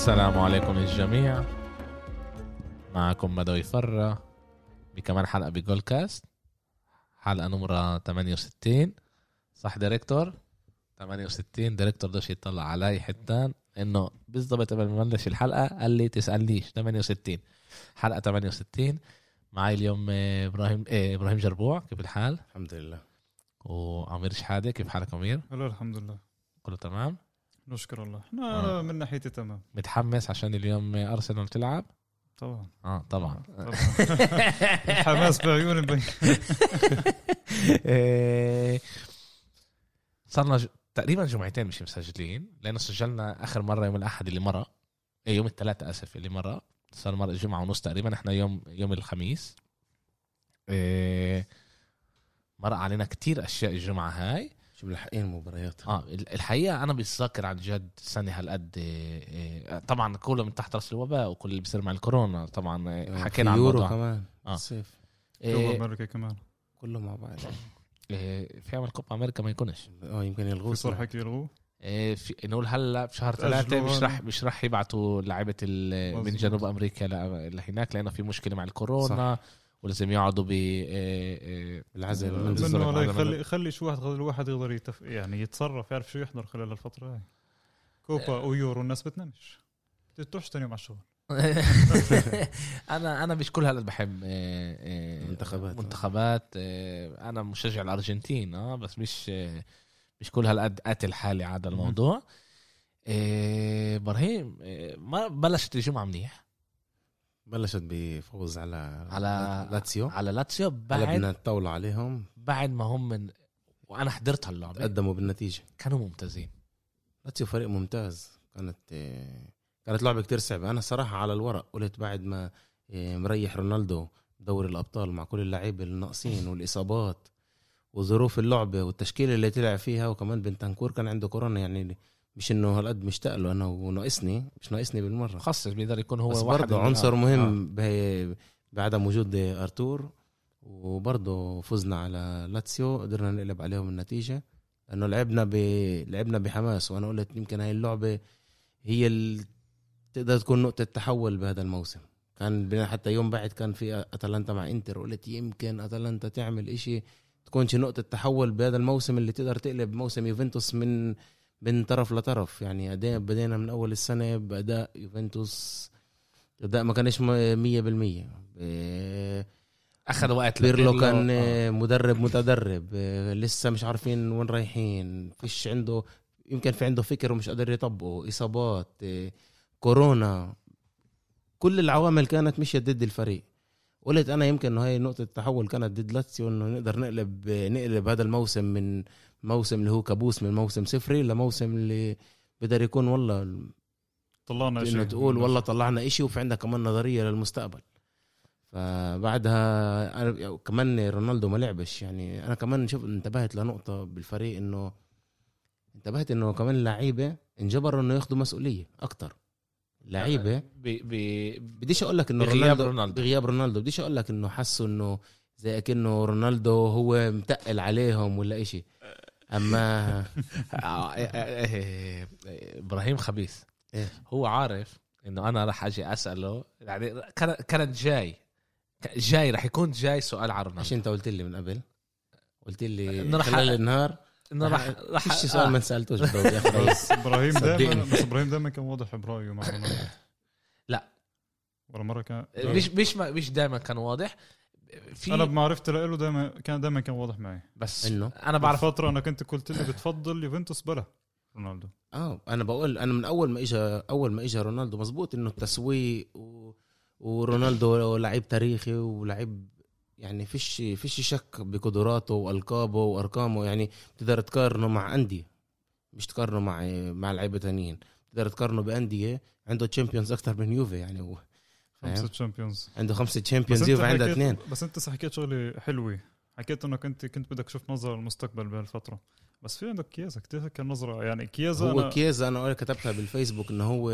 السلام عليكم الجميع. معكم بدوي فرة بكمان حلقة ب Goal Cast. حلقة نمرة 68 صح director؟ 68 director دوش يطلع علي حتان إنه بالضبط قبل ما نبلش الحلقة قال لي تسألنيش. 68 حلقة 68 معي اليوم إبراهيم إيه إبراهيم جربوع. كيف الحال؟ الحمد لله. وعمير شحادة. كيف حالك عمير هلا الحمد لله. كله تمام؟ نشكر الله. إحنا آه. من ناحيتي تمام. متحمس عشان اليوم أرسنال تلعب؟ طبعا. آه طبعا. طبعا. الحماس بعيون إيه، صرنا ج... تقريبا جمعتين مش مسجلين لأنه سجلنا آخر مرة يوم الأحد اللي مرة. إيه يوم الثلاثاء آسف اللي مرة. صار مرة جمعة ونص تقريبا إحنا يوم يوم الخميس. إيه... مرق علينا كتير أشياء الجمعة هاي. شو ملحقين مباريات آه ال- الحقيقة أنا بتذكر عن جد سنه هالقد إيه، إيه، طبعا كله من تحت رأس الوباء وكل اللي بيصير مع الكورونا طبعا إيه، حكينا عن الموضوع. كمان آه. الصيف إيه، أمريكا كمان. كله مع بعض. إيه، في عمل كوبا أمريكا ما يكونش. آه يمكن يلغوه في. حكي يلغوه؟ في نقول هلأ بشهر ثلاثة مش. رح مش رح يبعتوا لعيبة ال- من. جنوب أمريكا ل- لهناك لأنه في مشكلة مع الكورونا. ولازم يقعدوا ب بالظبط. منه يخلي خلي شو واحد الواحد يقدر يتف... يعني يتصرف يعرف شو يحضر خلال الفترة هاي. كوبا ويورو الناس بتنامش. بتروحش تاني يوم على الشغل. أنا أنا مش كل هالقد بحب إيه، إيه، منتخبات. منتخبات. أنا مشجع الأرجنتين آه بس مش مش كل هالقد قاتل حالي على هذا الموضوع. إبراهيم ما بلشت الجمعة منيح. بلشت بفوز على على لاتسيو. على لاتسيو بعد بدنا الطاولة عليهم. بعد ما هم من وأنا حضرت هاللعبه تقدموا بالنتيجة. كانوا ممتازين. لاتسيو فريق ممتاز. كانت آه، كانت لعبة كتير صعبة. أنا صراحة على الورق قلت بعد ما آه، مريح رونالدو دوري الأبطال مع كل اللعيبة الناقصين والإصابات وظروف اللعبة والتشكيلة اللي طلع فيها وكمان بنتنكور كان عنده كورونا يعني مش إنه هالقد مشتاق له أنا وناقصني مش ناقصني بالمرة. مخصص بيقدر يكون هو بس برضه عنصر آه، مهم ب- بعدم وجود أرتور وبرضه فزنا على لاتسيو قدرنا نقلب عليهم النتيجة لأنه لعبنا ب... لعبنا بحماس وأنا قلت يمكن هاي اللعبة هي اللي تقدر تكون نقطة تحول بهذا الموسم. كان حتى يوم بعد كان في أتلانتا مع إنتر قلت يمكن أتلانتا تعمل إشي تكونش نقطة تحول بهذا الموسم اللي تقدر تقلب موسم يوفنتوس من من طرف لطرف يعني أداء بدينا من أول السنة بأداء يوفنتوس أداء ما كانش م- مية بالمية ب- أخذ وقت بيرلو. كان آه. مدرب متدرب آه، لسه مش عارفين وين رايحين فيش عنده يمكن في عنده فكر ومش قادر يطبقه إصابات آه، كورونا كل العوامل كانت مشيت ضد الفريق قلت أنا يمكن إنه هاي نقطة التحول كانت ضد لاتسيو إنه نقدر نقلب نقلب هذا الموسم من موسم اللي هو كابوس من موسم صفري لموسم اللي بقدر يكون والله طلعنا شيء. تقول والله طلعنا إشي وفي عندك كمان نظرية للمستقبل. فبعدها أنا كمان رونالدو ما لعبش. يعني أنا كمان شوف انتبهت لنقطة بالفريق إنه انتبهت إنه كمان اللعيبه انجبروا إنه ياخذوا مسؤولية أكتر. لعيبة. ب... بديش أقول لك إنه بغياب رونالدو, رونالدو. بغياب رونالدو. بديش أقول لك إنه حسوا إنه زي كأنه رونالدو هو متقل عليهم ولا إشي. أما آه، آه، آه، آه، إبراهيم خبيث إيه؟ هو عارف إنه أنا راح أجي أسأله يعني كان- كانت جاي. جاي راح يكون جاي سؤال على إيش أنت قلت لي من قبل؟ قلت لي إنه رح- خلال النهار. إنه راح راح فيش سؤال ما سألتوش بس إبراهيم دائما. بس إبراهيم دائما كان واضح برأيه مع رونالدو لا. ولا مرة كان مش مش ما- مش دائما كان واضح. في أنا بمعرفتي له دائما كان دائما كان واضح معي بس إنه؟ أنا بعرف فترة أنا كنت قلت لي بتفضل يوفنتوس بلا رونالدو آه أنا بقول أنا من أول ما اجى أول ما اجى رونالدو مزبوط إنه التسويق و... ورونالدو لعيب تاريخي ولعيب يعني فيش فيش شك بقدراته وألقابه وأرقامه يعني تقدر تقارنه مع أندية مش تقارنه مع مع لعيبة تانيين تقدر تقارنه بأندية عنده Champions أكثر من يوفي يعني هو؟ خمسة Champions عنده خمسة Champions عندها حكيت- اثنين. بس انت حكيت شغله حلوة. حكيت انك انت كنت بدك تشوف نظرة للمستقبل بهالفترة. بس في عندك كييزا كتير كان نظرة. يعني كييزا هو أنا كييزا أنا كتبتها بالفيسبوك إنه هو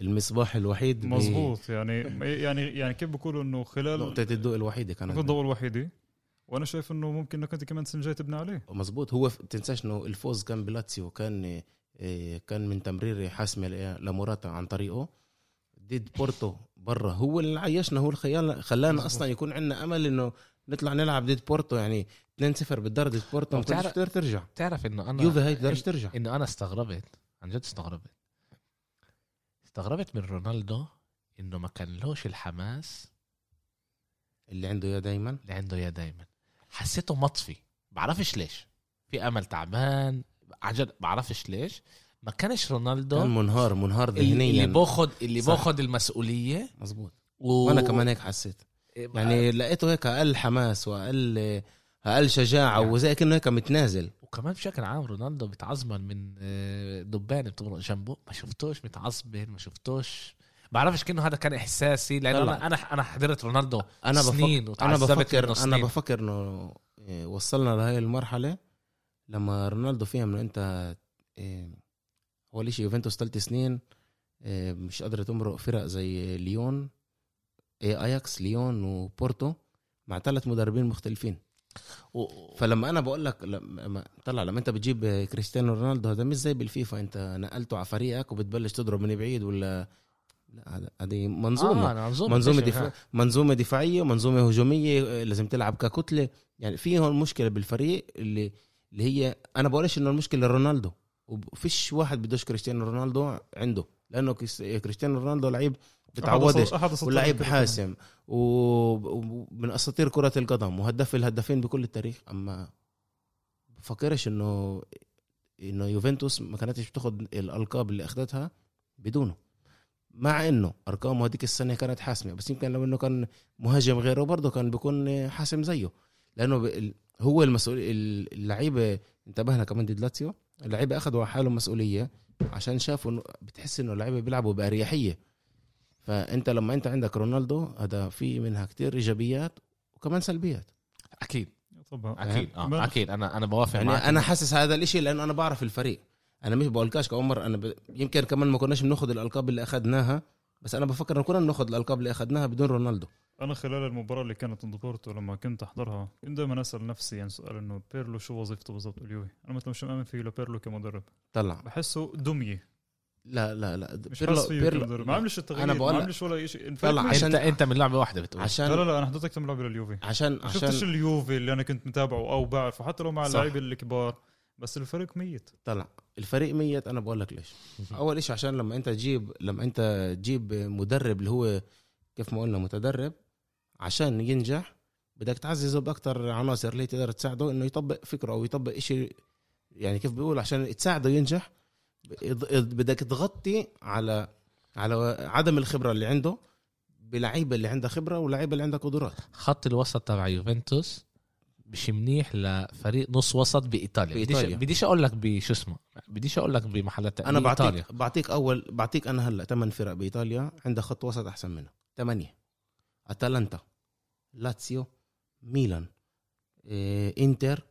المصباح الوحيد مزبوط يعني يعني يعني كيف بقولوا إنه خلال نقطة الضوء الوحيدة كانت ممكن الضوء الوحيدة. وأنا شايف إنه ممكن إنك أنت كمان السنة الجايه تبني عليه. مزبوط هو تنساش إنه الفوز كان بلاتسيو. كان إيه، كان من تمرير حاسمه لموراتا عن طريقه. ضد بورتو برا. هو اللي عيشنا هو اللي خيالنا خلانا. أصلا يكون عندنا أمل إنه نطلع نلعب ضد بورتو. يعني 2-0 بالدار ضد بورتو ما وبتعرف- كنتش تقدر ترجع. بتعرف إنه أنا يوفي هاي تقدرش ترجع. إنه أنا استغربت عن جد استغربت. استغربت من رونالدو إنه ما كان لهش الحماس اللي عنده إياه دايما. اللي عنده إياه دايما. حسيته مطفي. بعرفش ليش. في أمل تعبان. عن جد بعرفش ليش. ما كانش رونالدو كان منهار منهار اللي, اللي ذهنيا باخد اللي صح. باخد المسؤولية مزبوط و... وأنا كمان هيك حسيت يعني لقيته هيك أقل حماس واقل أقل شجاعة يعني. وزي كانه هيك متنازل وكمان بشكل عام رونالدو بيتعصبن من آه، دبان بتمرق جنبه ما شفتوش متعصبن ما شفتوش بعرفش كأنه هذا كان إحساسي لأنه. أنا أنا أنا حضرت رونالدو أنا سنين بفكر أنا بفكر منه أنا سنين. بفكر إنه إيه، وصلنا لهي المرحلة لما رونالدو فهم انه إنت إيه، اول شيء يوفنتوس ثلاث سنين إيه، مش قادرة تمرق فرق زي ليون إيه، أياكس ليون وبورتو مع ثلاث مدربين مختلفين. و... فلما أنا بقول لك لما طلع لما أنت بتجيب كريستيانو رونالدو هذا مش زي بالفيفا أنت نقلته على فريقك وبتبلش تضرب من بعيد ولا؟ لا هذه منظومة. آه منظومة منظومة دفاع منظومة دفاعية ومنظومه هجومية آه، لازم تلعب ككتلة. يعني في هون مشكلة بالفريق اللي اللي هي أنا بقولش إنه المشكلة رونالدو وفيش واحد بدوش كريستيانو رونالدو عنده لأنه كريس- كريستيانو رونالدو لعيب بتعودش الكرة. حاسم. ومن أساطير كرة القدم وهداف الهدافين بكل التاريخ. أما بفكرش إنه إنه يوفنتوس ما كانتش بتاخد الألقاب اللي اخذتها بدونه. مع إنه ارقامه هذيك السنة كانت حاسمة بس يمكن لو إنه كان مهاجم غيره برضه كان بيكون حاسم زيه. لأنه هو المسؤول ال- اللعيبة انتبهنا كمان ضد لاتسيو اللعيبه اخذوا على حالهم مسؤولية عشان شافوا انه بتحس إنه اللعيبة بيلعبوا بأريحية. فأنت لما أنت عندك رونالدو هذا في منها كتير إيجابيات وكمان سلبيات. أكيد. طبعا. أكيد. آه أكيد. أنا أنا بوافق يعني معك. أنا حاسس هذا الإشي لأنه أنا بعرف الفريق. أنا مش بقولكاش كعمر أنا ب... يمكن كمان ما كناش بناخذ الألقاب اللي اخذناها بس أنا بفكر إنه كنا بناخذ الألقاب اللي اخذناها بدون رونالدو. أنا خلال المباراة اللي كانت ضد بورتو لما كنت أحضرها كنت دائما أسأل نفسي يعني سؤال إنه بيرلو شو وظيفته بالضبط؟ باليوفي أنا مثلا مش مؤمن فيه لبيرلو كمدرب. طلع. بحسه دمية. لا لا لا. مش فيه كمدرب. ما عملش التغيير أنا بقول ما عملش ولا شيء طلع. عشان عشان- انت أنت من لعبة واحدة بتقول. عشان لا لا لا أنا حضرتك كم لعبة لليوفي عشان ما شفتش عشان اليوفي اللي أنا كنت متابعه أو بعرفه حتى لو مع. اللعيبة الكبار. بس الفريق ميت. طلع. الفريق ميت. أنا بقول لك ليش. أول شيء عشان لما أنت تجيب لما أنت تجيب مدرب اللي هو كيف ما قلنا متدرب عشان ينجح بدك تعززه باكثر عناصر اللي تقدر تساعده إنه يطبق فكره أو يطبق شيء يعني كيف بيقول عشان تساعده ينجح بدك تغطي على على عدم الخبرة اللي عنده بلعيبة اللي عندها خبرة ولعيبة اللي عندها قدرات خط الوسط تبع يوفنتوس مش منيح لفريق نص وسط بإيطاليا بديش بإيطاليا. بديش أقول لك بشو اسمه بديش أقول لك بمحلات أنا. بعطيك بعطيك أول بعطيك أنا هلأ ثمان فرق بإيطاليا عندها خط وسط أحسن منه ثمانيه اتلانتا لاتسيو ميلان إيه، انتر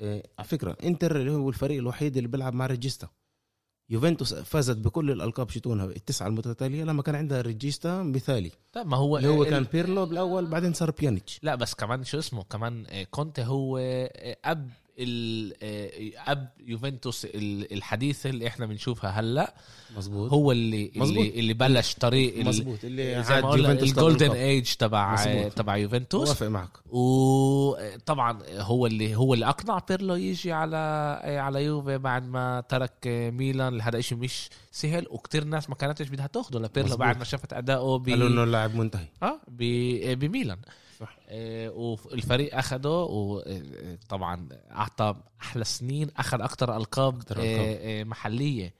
إيه، على فكرة انتر اللي هو الفريق الوحيد اللي بيلعب مع regista. يوفنتوس فازت بكل الألقاب شتونها التسعة المتتالية لما كان عندها regista مثالي. طيب ما هو اللي هو ال- كان بيرلو بالأول بعدين صار بيانيتش. لا بس كمان شو اسمه كمان آه، كونتي هو آه، أب آه، أب يوفنتوس ال- الحديثه اللي إحنا بنشوفها هلأ مظبوط هو اللي مظبوط. اللي, اللي بلش طريق مظبوط اللي عاد يوفنتوس ال golden age تبع مظبوط. تبع يوفنتوس وافق معك وطبعا هو اللي هو اللي أقنع بيرلو يجي على على يوفي بعد ما ترك ميلان اللي هذا شيء مش سهل وكتير ناس ما كانتش بدها تاخده لبيرلو. بعد ما شافت أداؤه ب قالوا إنه اللاعب منتهي آه ب- بميلان صح. آه، والفريق أخده وطبعا أعطى أحلى سنين أخذ أكثر ألقاب أكتر آه، ألقاب. آه، محلية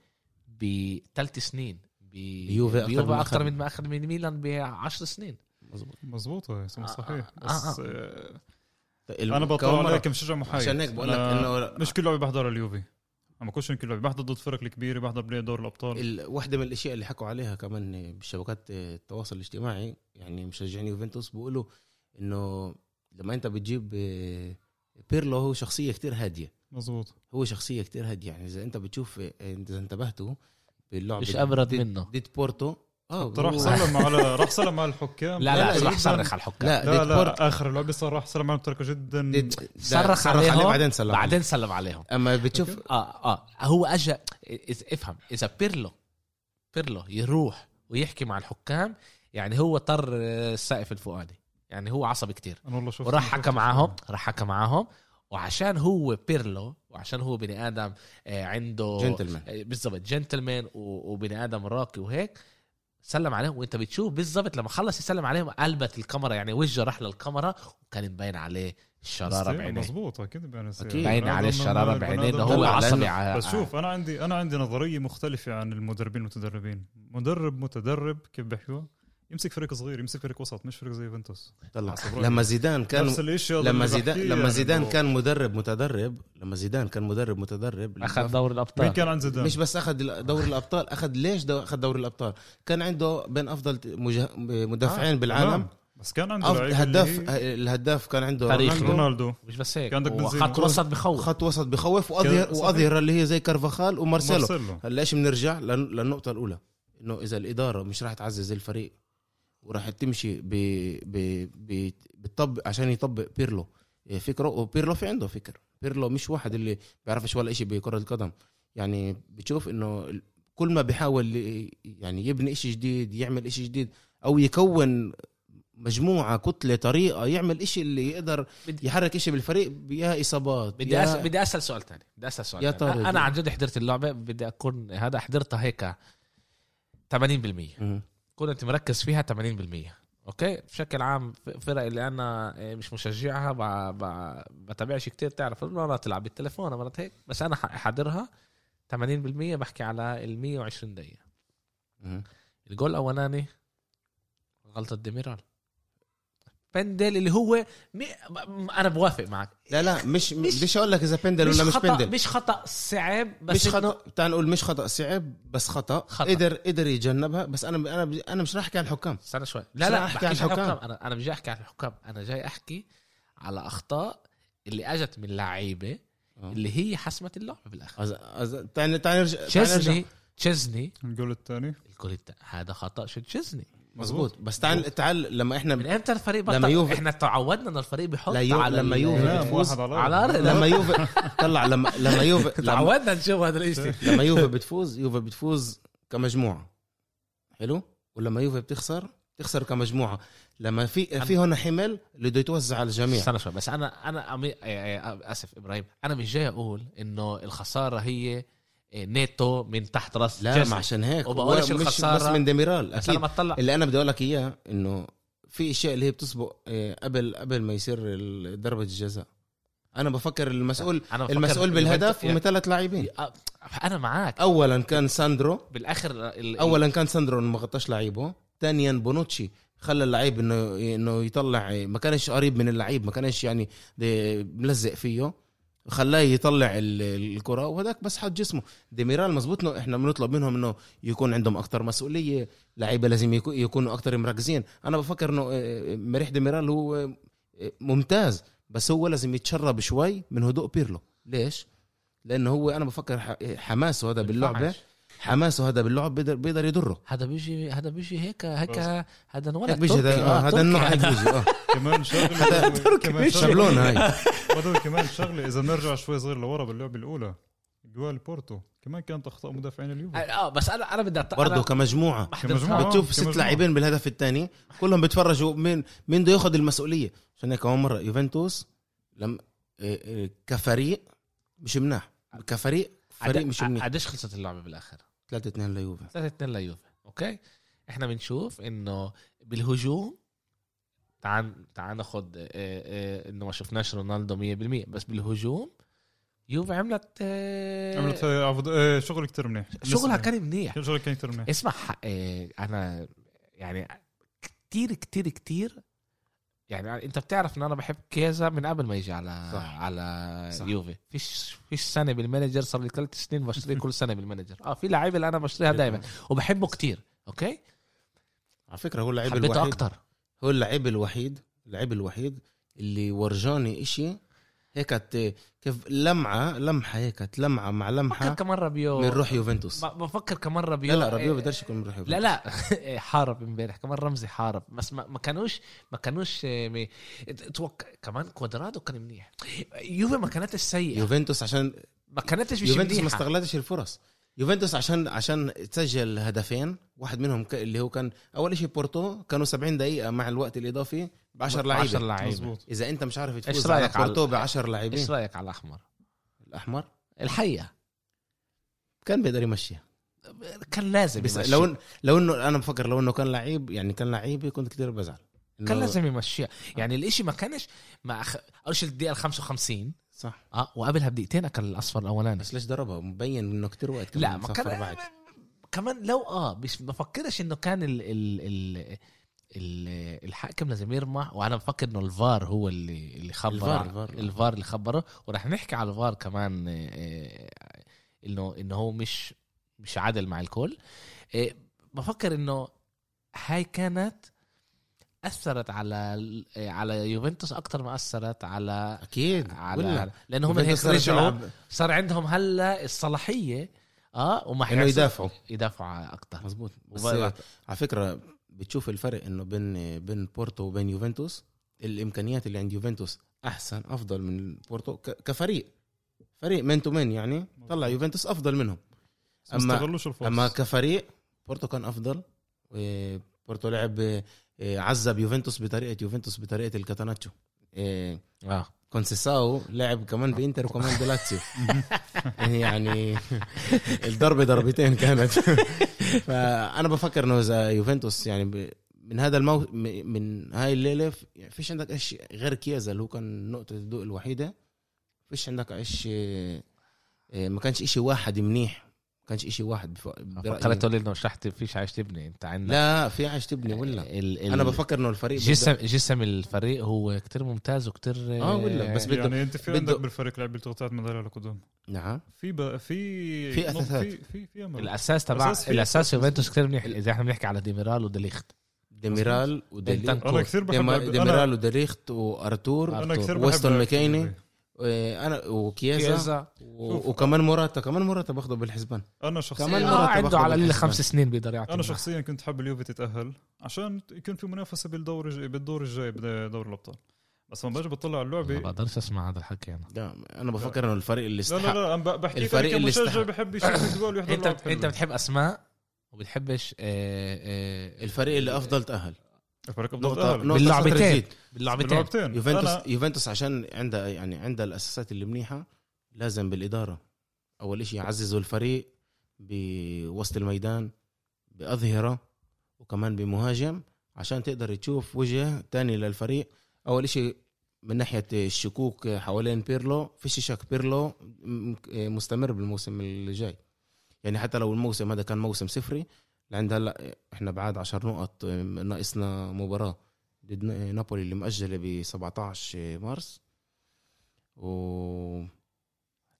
بثلاث سنين ب- بيوفي أكتر بيوفي من أكثر أخذ. من ما أخذ من ميلان بعشر سنين مظبوط مزبوط آه، صحيح آه، بس آه. آه، الم- أنا بطلع عليك كمشجع محايد عشان هيك بقول لك أنا إنه مش كل لعبه بحضر اليوفي أنا بكونش كل لعبه بحضر ضد فرق الكبيرة بحضر بلاي دور الأبطال ال- واحدة من الأشياء اللي حكوا عليها كمان بشبكات التواصل الاجتماعي يعني مشجعين يوفنتوس بيقولوا إنه لما أنت بتجيب آه، بيرلو هو شخصية كتير هادية. مزبوط هو شخصية كتير هادية. يعني إذا أنت بتشوف آه، إذا انتبهتوا باللعبة مش أبرد منه. ضد بورتو. آه راح سلم على راح سلم على الحكام. لا لا لا، راح. صرخ على الحكام. لا لا لا آخر اللعبه صار راح سلم عليهم بطريقه جدا. صرخ عليهم. عليه بعدين سلم. بعدين سلم عليهم. أما بتشوف آه آه هو اجى إذا- افهم. إذا بيرلو بيرلو يروح ويحكي مع الحكام يعني هو طر آه، السقف الفوقاني يعني هو عصبي كتير. أنا والله شفت وراح حكى معاهم راح حكى معاهم. وعشان هو بيرلو وعشان هو بني آدم آه، عنده جنتلمان آه، بالضبط جنتلمان وبني آدم راقي وهيك سلم عليهم. وأنت بتشوف بالضبط لما خلص يسلم عليهم قلبت الكاميرا يعني وجهه راح للكاميرا وكان مبين عليه الشرارة بعينيه. مزبوط أكيد. باين عليه الشرارة بعينيه انه هو عصبي بس شوف أنا عندي أنا عندي نظرية مختلفة عن المدربين والمتدربين مدرب متدرب كيف بيحكوا؟ يمسك فريق صغير يمسك فريق وسط مش فريق زي يوفنتوس. طلع. لما زيدان كان نفس الشيء هذا لما زيدان لما يعني زيدان كان مدرب متدرب لما زيدان كان مدرب متدرب أخذ دوري الأبطال. مين كان عند زيدان؟ مش بس أخذ دوري الأبطال أخذ ليش دو أخذ دوري الأبطال؟ كان عنده بين أفضل مجه... مدافعين آه، بالعالم. بس كان عنده هداف الهداف كان عنده تاريخي. رونالدو رونالدو. مش بس هيك. كان. خط وسط بخوف. خط وسط بخوف واظهر. وأظهر اللي هي زي كارفاخال ومارسيلو. مارسيلو. هلا إيش بنرجع لن- للنقطة الأولى؟ إنه إذا الإدارة مش راح تعزز الفريق. وراح تمشي ب ب ب بتطبق عشان يطبق بيرلو. إيه، فكره. وبيرلو في عنده فكر. بيرلو مش واحد اللي بيعرفش ولا شيء بكرة القدم. يعني بتشوف إنه كل ما بيحاول يعني يبني إشي جديد يعمل إشي جديد أو يكون مجموعة كتلة طريقة يعمل إشي اللي يقدر يحرك إشي بالفريق يا إصابات بدي يا- أسأل بدي أسأل سؤال تاني. بدي أسأل سؤال يا تاني. طارق. أنا عن جد حضرت اللعبة بدي أكون هذا حضرتها هيك 80% مم. كنت مركز فيها 80% أوكي بشكل عام فرق اللي أنا مش مشجعها بتابعش كتير تعرف مرات تلعب بالتليفون مرات هيك بس أنا حاضرها 80% بحكي على ال 120 دقيقة. الجول الأولاني غلطة ديميرال פנדל اللي هو مي... أنا بوافق معك. لا لا مش مش- مش أقول لك إذا פנדל ولا مش خطأ פנדל. مش خطأ صعب بس مش إنه- خطأ. تعال نقول مش خطأ صعب بس خطأ, خطأ. قدر قدر يتجنبها. بس أنا أنا أنا مش راح أحكي عن الحكام. استنى شوي. لا لا أنا أحكي بحكيش عن الحكام. أنا أنا مش جاي أحكي عن الحكام. أنا جاي أحكي على أخطاء اللي أجت من لعيبة آه. اللي هي حسمت اللعبة بالاخر أز... أز... تعال تعال نرجع. تشيزني تشيزني. الجول الثاني الجول التا- هذا خطأ شو تشيزني. مظبوط. بس تعال تعال لما إحنا من أمتى الفريق لما بطل يوفي- إحنا تعودنا انه الفريق بيحط لا يو- على لما يوفي بتفوز. على. الأرض. لما يوفي طلع لما لما يوفي لما, تعودنا نشوف هذا الشيء لما يوفي بتفوز يوفي بتفوز كمجموعة. حلو؟ ولما يوفي بتخسر تخسر كمجموعة. لما في في هنا حمل اللي بده يتوزع على الجميع. استنى شوي بس أنا أنا أمي... آه، أسف إبراهيم. أنا مش جاي أقول إنه الخسارة هي נטו من تحت راس لا. ما عشان هيك. وبقولش الخسارة. بس من ديميرال أكيد. أنا بطلع اللي أنا بدي أقول لك إياه إنه في أشياء اللي هي بتسبق آه، قبل قبل ما يصير ضربة الجزاء. أنا بفكر المسؤول أنا بفكر المسؤول بالهدف هم ثلاث لاعبين. آه، أنا معك اولا كان ساندرو. بالآخر ال- اولا كان ساندرو ما غطاش لعيبه. ثانيا بونوتشي خلى اللعيب إنه إنه يطلع ما كانش قريب من اللعيب ما كانش يعني دي- ملزق فيه. خلاه يطلع ال- الكرة وهذاك بس حط جسمه. ديميرال مزبوط إنه إحنا بنطلب منهم إنه يكون عندهم أكثر مسؤولية لعيبة لازم يكو- يكونوا أكثر مركزين. أنا بفكر إنه آه، مريح ديميرال هو آه، ممتاز بس هو لازم يتشرب شوي من هدوء بيرلو. ليش؟ لأنه هو أنا بفكر حماسه هذا باللعبة. حماسه هذا باللعب بيقدر بيقدر يضره. هذا بيجي هذا بيجي هيك هيك هذا انولد هيك بيجي تركي. هذا آه، النوع هيك. بيجي آه. كمان شغله كمان شغله شابلون هاي. كمان شغلة إذا بنرجع شوي صغير لورا باللعبة الأولى جوال بورتو. كمان كانت اخطاء مدافعين اليوفي. آه بس أنا أنا بدي برضه أنا كمجموعة. آه، بتشوف ست. لاعبين بالهدف الثاني كلهم بيتفرجوا مين مين بده ياخذ المسؤولية. عشان هيك أول مرة يوفنتوس لم إيه، كفريق مش مناح. كفريق فريق مش منيح قديش خلصت اللعبة بالآخر؟ 3 2 ليوفي 3 2 ليوفي أوكي؟ إحنا بنشوف إنه بالهجوم تعال تعال ناخد آه، آه، إنه ما شفناش رونالدو 100% بس بالهجوم يوفي عملت آه، عملت آه، شغل كتير منيح. شغلها كان منيح. شغل كان كتير منيح. اسمع أنا يعني كتير كتير كتير يعني انت بتعرف ان أنا بحب كيزا من قبل ما يجي على صح. على صح. يوفي. فيش فيش سنة بال manager صار لي ثلاث سنين بشتري كل سنة بال manager. آه في لعيبة اللي أنا بشتريها دائما وبحبه كتير أوكي؟ على فكرة هو اللعيب حبيته الوحيد. أكتر. هو اللعيب الوحيد اللعيب الوحيد اللي ورجاني إشي هيك كيف لمعة لمحة هيك لمعة مع بفكر لمحه كمان رابيو من روح يوفنتوس. بفكر كمان رابيو لا لا رابيو إيه، بقدرش يكون من روح يوفنتوس لا لا حارب امبارح كمان رمزي حارب. بس ما, كانوش ما كانوش أتوقع كمان كوادرادو كان منيح. يوفي ما كانتش سيئة. يوفنتوس عشان ما كانتش مش يوفنتوس ما استغلتش الفرص. يوفنتوس عشان عشان تسجل هدفين. واحد منهم ك- اللي هو كان أول شيء بورتو كانوا 70 دقيقة مع الوقت الإضافي ب 10 10 لعيبة. لعيبة. مزبوط إذا أنت مش عارف إيش تفوز على رأيك على- بورتو ب 10 لاعبين. إيش رأيك على الأحمر؟ الأحمر؟ الحقيقة كان بيقدر يمشيها كان لازم بس يمشي. لو إن- لو انه أنا بفكر لو إنه كان لعيب يعني كان لعيبه كنت كتير بزعل. كان لازم يمشيها. يعني الإشي ما كانش ما أخ... أول شيء الدقيقة ال 55 صح. آه وقبلها بدقيقتين أكل الأصفر الأولاني. بس ليش ضربها مبين إنه كتير وقت لا كمان ما صفر كان بعد. كمان لو آه مش بفكرش إنه كان ال ال ال ال الحاكم لازم يرمح وأنا بفكر إنه الفار هو اللي اللي خبر الفار- الفار, الفار. اللي خبره. ورح نحكي على الفار كمان آه، انه إنه هو مش مش عادل مع الكل. آه، بفكر إنه هاي كانت أثرت على على يوفنتوس أكثر ما أثرت على أكيد. على ولا لأنه هم هيك رجعوا. صار عندهم هلأ الصلاحية آه وما إنه يدافعوا. يدافعوا أكثر مزبوط بس على فكرة بتشوف الفرق إنه بين بين بورتو وبين يوفنتوس الإمكانيات اللي عند يوفنتوس أحسن أفضل من بورتو ك- كفريق. فريق man to man يعني طلع يوفنتوس أفضل منهم. بس ما أما- استغلوش الفرص. أما كفريق بورتو كان أفضل بورتو لعب عذب يوفنتوس بطريقه يوفنتوس بطريقة ال catenaccio. آه، آه. كونسيساو لعب كمان بإنتر وكمان بلاتسيو. يعني الضربه ضربتين كانت. فأنا بفكر إنه إذا يوفنتوس يعني من هذا المو... من هاي الليلة يعني فيش عندك إيش غير كيازا اللي هو كان نقطة الضوء الوحيدة. فيش عندك إيش ما كانش إشي واحد منيح. كانش إشي واحد. برأيي. تقول لي إنه رح فيش عايش تبني أنت عندك لا في عايش تبني ولا ال... ال... أنا بفكر إنه الفريق جسم بده- جسم الفريق هو كتير ممتاز وكتير آه، ولا، بس بده- يعني أنت في عندك بالفريق لعيبه تغطيات مداري لقدام نعم في بقى في في أساسات. في في في الأساس تبع الأساس. يوفنتوس كتير منيح إذا إحنا بنحكي على ديميرال وديليخت ديميرال وديلي بنتنكور. أنا كثير بحب لعب- ديميرال وديليخت وأرتور أنا. كثير لعب ماكيني. اليوفي. أنا وكيازا و- وكمان موراتا كمان موراتا باخده بالحسبان أنا شخصيا كمان مرة عنده باخده على بالحسبان. خمس سنين بيقدر يعطي أنا شخصيا كنت حابب اليوفي تتأهل عشان يكون في منافسة بالدور الج- بالدور الجاي بدوري الأبطال. بس لما باجي بطلع على ما اللعبه بقدرش أسمع هذا الحكي أنا. لا أنا بفكر إنه الفريق اللي لا لا استحق لا أنا بحكي الفريق اللي استحق. بحب يشوف جول ويحضر أنت أنت. بتحب أسماء وبتحبش آه، آه، الفريق اللي أفضل تأهل. الفريق باللعبتين. باللعبتين. يوفنتوس أنا يوفنتوس عشان عندها يعني عندها الاساسات اللي منيحة لازم بالإدارة. أول شيء يعززوا الفريق بوسط الميدان بأظهرة وكمان بمهاجم عشان تقدر تشوف وجه تاني للفريق. أول شيء من ناحية الشكوك حوالين بيرلو فيش شك بيرلو مستمر بالموسم اللي جاي يعني حتى لو الموسم هذا كان موسم صفري لعند هلأ إحنا بعد 10 نقط ناقصنا مباراة ضد نابولي اللي مؤجله ب 17 مارس. و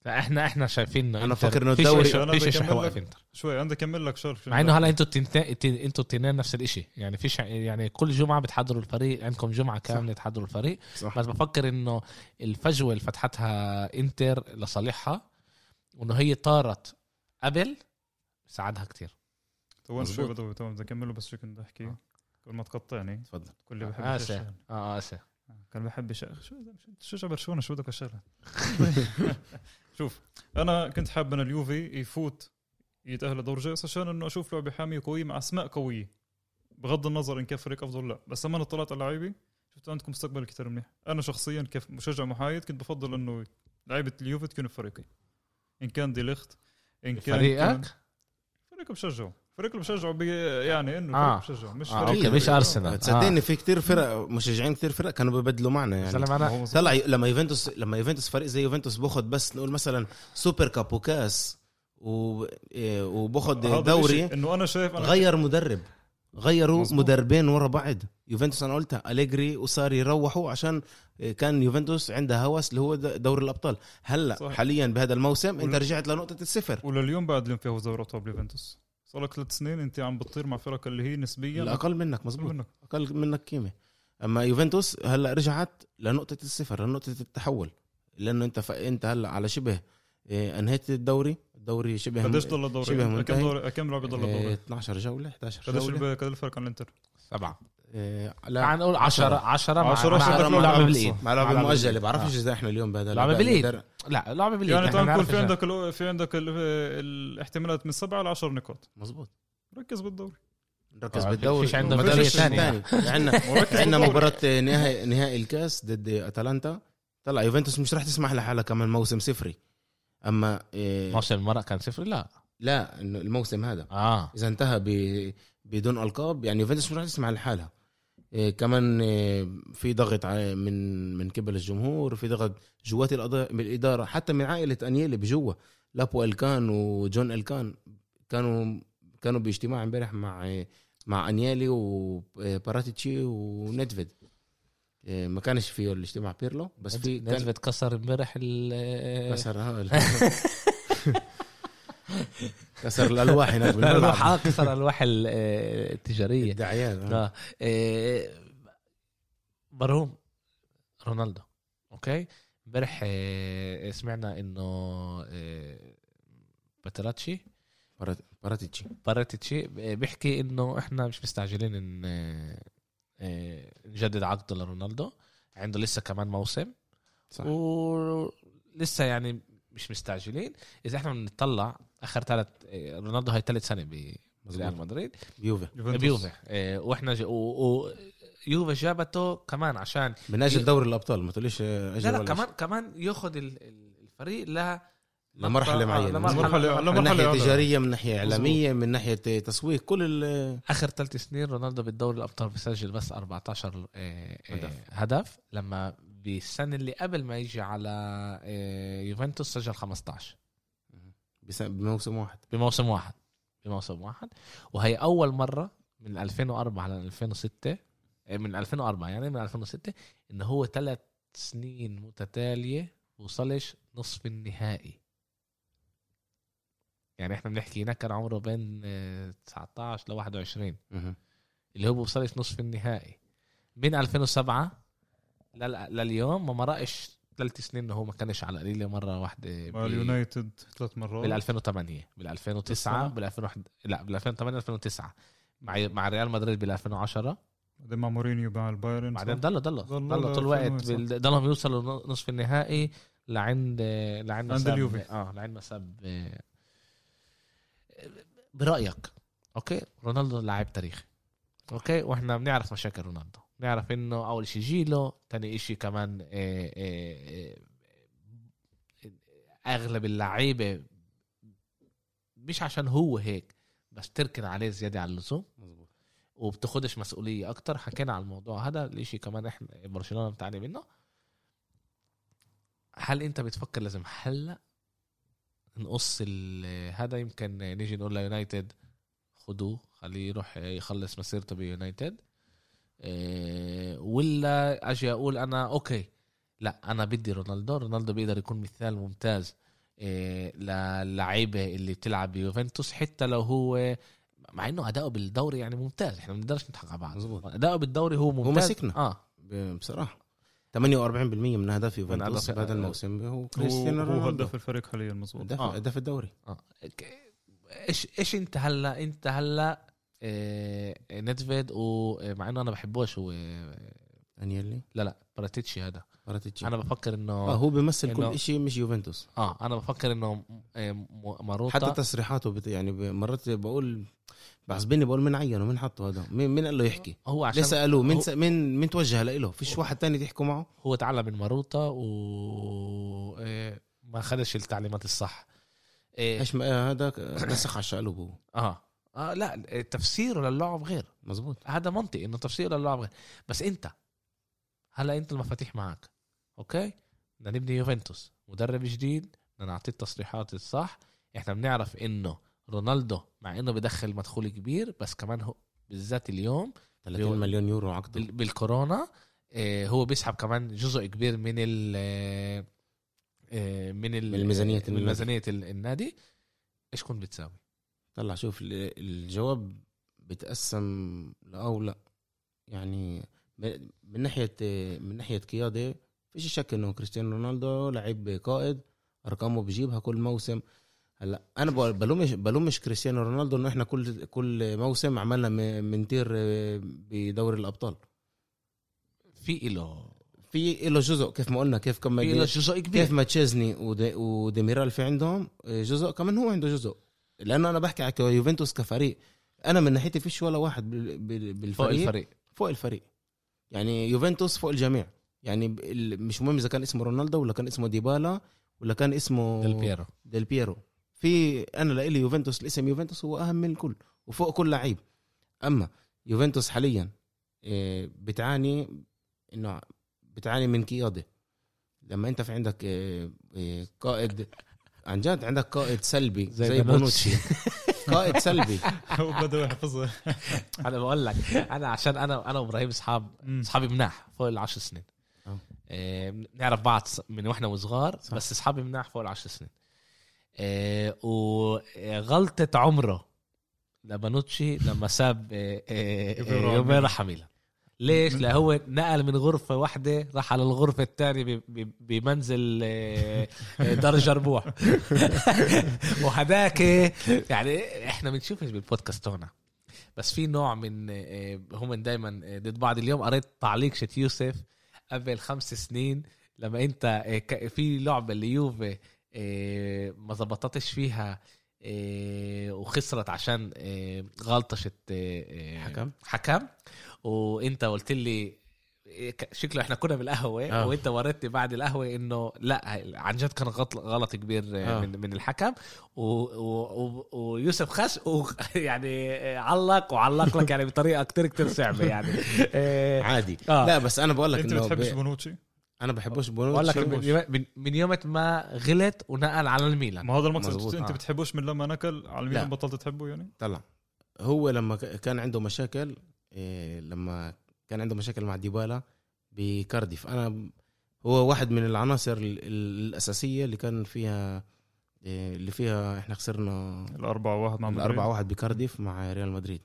فاحنا إحنا شايفين إنه أنا إنتر- فاكر إنه فيش الدوري- فيش لك. إنتر. شوي عندي اكمل لك شغله مع إنه هلا إنتوا التنتين إنتوا التنين نفس الإشي. يعني فيش يعني كل جمعة بتحضروا الفريق عندكم جمعة كاملة تحضروا الفريق. صح. بس بفكر إنه الفجوة اللي فتحتها إنتر لصالحها وإنه هي طارت قبل ساعدها كتير. تو شوي مزبوط. بدو تمام بدي اكمله بس شو كنت أحكي. آه. كل ما تقطعني. تفضل. كل اللي بحب آسف. يشجع. آه آسف. كان بحب شو شجع برشلونه شو بدك اشتغل شوف أنا كنت حابب إن اليوفي يفوت يتأهل لدور جاي عشان إنه أشوف لعبه حاميه قويه مع أسماء قوية. بغض النظر إن كان فريق أفضل لأ. بس لما أنا طلعت على اللعيبه شفت عندكم مستقبل كثير منيح. أنا شخصيا كيف مشجع محايد كنت بفضل إنه لعيبة اليوفي تكون بفريقي. إن كان دي ليخت إن كان كان- فريقك فريق بشجعه. فريق اللي بشجعه بي يعني إنه آه. بشجعه مش آه، فريق أوكي، مش أرسنال. تصدقني في كتير فرق مشجعين كتير فرق كانوا ببدلوا معنا يعني. هو طلع لما يوفنتوس لما يوفنتوس فريق زي يوفنتوس باخد بس نقول مثلا Super Cup وكاس و... إيه، وباخد دوري إنه أنا شايف أنا غير مدرب. غيروا مظبوط. مدربين ورا بعض. يوفنتوس أنا قلتها أليجري وصار يروحوا عشان كان يوفنتوس عندها هوس اللي هو د- دوري الأبطال. هلأ. حاليا بهذا الموسم أنت رجعت لنقطة الصفر. ولليوم بعد اليوم فيه دوري ابطال اليوفنتوس صار لك ثلاث سنين انت عم بتطير مع فرق اللي هي نسبيا. الأقل منك مزبوط منك. أقل منك قيمة. أما يوفنتوس هلأ رجعت لنقطة الصفر لنقطة التحول. لأنه أنت ف... أنت هلأ على شبه آه، أنهيت الدوري. الدوري شبه قديش ضل الدوري؟ شبه كم. دوري كم لعبه ضل آه، الدوري؟ 12 جولة 11 قديش جولة. الب- قديش الفرق عن الانتر؟ سبعة. آه، لا. نقول 10 10 مع عشرة مع عشرة لعبة لعبة بالايد مع لعبة مؤجله. بعرفش آه. إذا إحنا اليوم بهذا لعبة بالإيد. بقدر- لا لعبة بالايد يعني بنعرف في عندك ال- في عندك ال- الاحتمالات من سبعة ل 10 نقاط. مزبوط ركز بالدوري. نركز آه، بالدوري. فيش عندنا تانية. تاني عندنا. مباراة نهائي نهائي الكاس ضد أتلانتا. طلع يوفنتوس مش راح تسمح لحالها كمان موسم صفري. أما إيه موسم المرة كان صفر لا. لا إنه الموسم هذا. آه. إذا انتهى بدون ألقاب يعني يوفنتوس مش راح تسمح لحالها. كمان إيه في ضغط من من قبل الجمهور في ضغط جوات بالاداره حتى من عائلة أنيلي بجوا لابو ألكان وجون ألكان كانوا كانوا باجتماع امبارح مع مع أنيلي وباراتيتشي ونيدفيد. إيه ما كانش فيه الاجتماع بيرلو بس في كان كسر امبارح ال كسر كسر الألواح هناك الألواح آه، كسر الألواح ال- آه، التجارية. الدعايات آه. آه إيه، برهوم رونالدو okay؟ امبارح آه، سمعنا إنه آه، باتراتشي. بارات- باراتيتشي. باراتيتشي بيحكي إنه إحنا مش مستعجلين إن آه، آه، نجدد عقده لرونالدو. عنده لسه كمان موسم. صح. ولسه يعني مش مستعجلين. إذا إحنا بنطلع آخر ثلاث رونالدو هاي ثالث سنة بريال مدريد. بيوفي. بيوفي آه، وإحنا ج... و... و... يوفي جابته كمان عشان من أجل دوري الأبطال ما تقوليش أجل لا لا كمان كمان ياخذ ال- ال- الفريق ل لمرحلة معينة. لمرحلة- مرحلة- من ناحية. تجارية من ناحية إعلامية من ناحية تسويق كل ال آخر ثلاث سنين رونالدو بالدوري الأبطال بسجل بس 14 آه، آه، هدف. هدف. لما بالسنة اللي قبل ما يجي على يوفنتوس سجل 15 بس- بموسم واحد. بموسم واحد. بموسم واحد. وهي أول مرة من 2004 على 2006 آه، من 2004 يعني من 2006 انه هو ثلاث سنين متتالية وصلش نصف النهائي. يعني إحنا بنحكي هناك كان عمره بين آه، 19 ل 21 مهم. اللي هو بوصلش نصف النهائي. من 2007 لل- لليوم ما مرقش ثلاث سنين إنه هو ما كانش على قليلة مرة واحدة مع اليونايتد ثلاث مرات. بال 2008 بال 2009 تسعة. بال 2001 لا بال 2008 2009 مع مع ريال مدريد بال 2010 بعدين مع مورينيو مع البايرن بعدين ضلوا ضلوا ضلوا طول الوقت 2000 صح. بال- ضلهم يوصلوا نصف النهائي لعند لعند عند اليوفي. آه لعند ما ساب برأيك okay؟ رونالدو لاعب تاريخي أوكي؟ وإحنا بنعرف مشاكل رونالدو. بنعرف إنه أول شيء جيله ثاني شيء كمان آه، آه، آه، أغلب اللعيبة مش عشان هو هيك بس تركن عليه زيادة عن اللزوم. وبتاخدش مسؤولية أكتر. حكينا على الموضوع هذا الإشي كمان إحنا برشلونة بتعاني منه. هل أنت بتفكر لازم هلأ نقص هذا يمكن نيجي نقول ليونايتد خدوه خليه يروح يخلص مسيرته بيونايتد. ولا أجي أقول أنا okay. لا أنا بدي رونالدو. رونالدو بيقدر يكون مثال ممتاز إيه، للعيبة اللي بتلعب بيوفنتوس حتى لو هو مع إنه أداؤه بالدوري يعني ممتاز. إحنا ما بنقدرش نضحك على بعض. مظبوط. أداؤه بالدوري هو ممتاز. ماسكنا. آه. ب- بصراحة. 48% من اهداف يوفنتوس أهداف- بهذا الموسم. هو هو كريستيانو هو رونالدو. هداف الفريق حاليا مظبوط. هداف آه. الدوري. آه. إيش إيش أنت هلأ؟ أنت هلأ نيدفيد ومع إنه أنا بحبوش هو انيلي لا لا براتيتشي هذا. باراتيتشي. أنا بفكر إنه آه هو بيمثل إنه- كل شيء مش يوفنتوس. آه أنا بفكر إنه م- ماروتا. حتى تصريحاته بت... يعني مرات بقول بحسبني بقول من عينه من حطه هذا. مين مين قال له يحكي؟ هو عشان ليه سألوه؟ مين هو, س... مين مين توجه له؟ فيش واحد تاني تحكوا معه؟ هو تعلم من ماروتا و ما خدش التعليمات الصح. إيش هذا نسخ على الشقلب هو آه. آه لا تفسيره للعب غير. مزبوط هذا منطقي إنه تفسير للعب غير. بس أنت هلا أنت المفاتيح معك okay؟ بدنا نبني يوفنتوس. مدرب جديد بدنا نعطيه التصريحات الصح. إحنا بنعرف إنه رونالدو مع إنه بدخل مدخول كبير بس كمان هو بالذات اليوم 30 مليون يورو عقده. بال- بالكورونا آه، هو بيسحب كمان جزء كبير من ال آه، من ال- من ميزانية من النادي. ميزانيه ال- النادي. إيش كنت بتساوي؟ طلع شوف ال- الجواب بتقسم لا أو لا يعني من ناحية من ناحية قيادة فيش شك إنه كريستيانو رونالدو لعيب قائد أرقامه بجيبها كل موسم. هلأ أنا بلومش بلومش كريستيانو رونالدو إنه إحنا كل كل موسم عملنا منتير بدوري الأبطال. في له في له جزء كيف ما قلنا كيف كم في له جزء كبير. كيف ما تشيزني ودي وديميرال في عندهم آه، جزء كمان هو عنده جزء. لأنه أنا بحكي على يوفنتوس كفريق. أنا من ناحيتي فيش ولا واحد بال- بال- فوق بالفريق الفريق. فوق الفريق. يعني يوفنتوس فوق الجميع. يعني مش مهم إذا كان اسمه رونالدو ولا كان اسمه ديبالا ولا كان اسمه ديل بيرو. ديل بيرو. في أنا لإلي يوفنتوس الاسم يوفنتوس هو أهم من الكل وفوق كل لعيب. أما يوفنتوس حاليا آه، بتعاني إنه بتعاني من قيادة. لما أنت في عندك آه، آه، قائد عن جد عندك قائد سلبي زي زي, بونوتشي. قائد سلبي هو بده يحفظها أنا بقول لك أنا عشان أنا أنا وإبراهيم أصحاب. أصحابي مناح فوق العشر سنين آه. إيه، بنعرف بعض من وإحنا وصغار. بس أصحابي مناح فوق العشر سنين إيه، وغلطة عمره لبانوتشي لما ساب إيه، إيه، ليش؟ من- لهو نقل من غرفة واحدة راح على الغرفة الثانية بمنزل إيه، إيه، درجة ربوع وهداك يعني إحنا بنشوفش بالبودكاست هنا بس في نوع من آه، هم دايما ضد بعض. اليوم قريت تعليق شت يوسف قبل خمس سنين لما أنت آه، في لعبة اللي يوفي آه، ما زبطتش فيها آه، وخسرت عشان آه، غلطه شت آه، آه، حكم. حكم. وانت قلت لي شكله إحنا كنا بالقهوة آه. وانت وريتني بعد القهوة انه لا عن جد كان غلط غلط كبير آه. من من الحكم و... و... و... ويوسف خش و... يعني علق وعلق لك يعني بطريقة كتير كتير صعبة يعني عادي آه. لا بس أنا بقول لك أنت بتحبش ب... بونوتشي أنا بحبوش بقول لك بونوتشي من, من, يوم ما غلط ونقل على الميلان ما هذا المقصد. أنت آه. بتحبوش من لما نقل على لا. الميلان بطلت تحبه يعني طلع هو لما كان عنده مشاكل لما كان عنده مشاكل مع ديبالا بكارديف. أنا هو واحد من العناصر ال- ال- الأساسية اللي كان فيها إيه اللي فيها إحنا خسرنا الأربعة واحد مع مدريد. الأربعة واحد بكارديف مع ريال مدريد.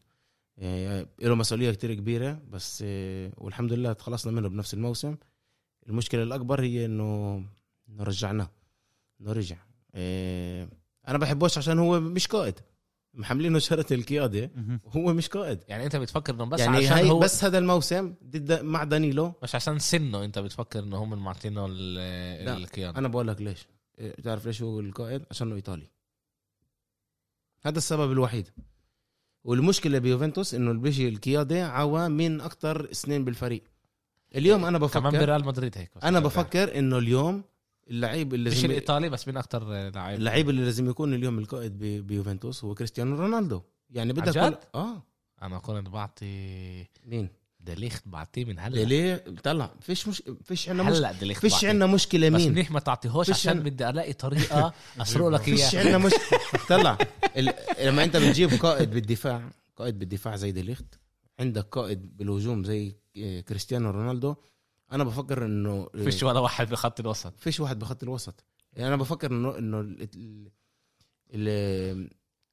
إيه له مسؤولية كتير كبيرة بس إيه والحمد لله تخلصنا منه بنفس الموسم. المشكلة الأكبر هي إنه إنه رجعناه. إنه رجع. إيه أنا بحبوش عشان هو مش قائد. محملينه شرط القيادة. مهم. هو مش قائد. يعني أنت بتفكر إنه بس يعني عشان هاي هو بس بس هذا الموسم ضد مع دانيلو مش عشان سنه أنت بتفكر إنه هم معطينه. القيادة. أنا بقول لك ليش. إيه، تعرف ليش هو القائد؟ عشانه إيطالي. هذا السبب الوحيد. والمشكلة بيوفنتوس إنه بيجي القيادة على مين أكثر سنين بالفريق. اليوم أنا كمان بفكر بريال مدريد هيك بس. أنا بفكر إنه اليوم اللعيب اللي مش الإيطالي بس من أكتر لعيب. اللعيب اللي لازم يكون اليوم القائد بي- بيوفنتوس هو كريستيانو رونالدو. يعني بدك كل... آه. أنا كنت بعطي مين؟ ديليخت بعطيه من هلا. ليه طلع. فيش مش فيش عندنا مش... هلا ديليخت فيش. عندنا مشكلة بس مين؟ منيح ما تعطيهوش فيش عشان عن- بدي ألاقي طريقة أسرق لك فيش اياه عندنا مش طلع. ال... لما أنت بتجيب قائد بالدفاع قائد بالدفاع زي ديليخت عندك قائد بالهجوم زي كريستيانو رونالدو أنا بفكر إنه فيش ولا واحد بخط الوسط. فيش واحد بخط الوسط. يعني أنا بفكر إنه إنه ال... ال... ال...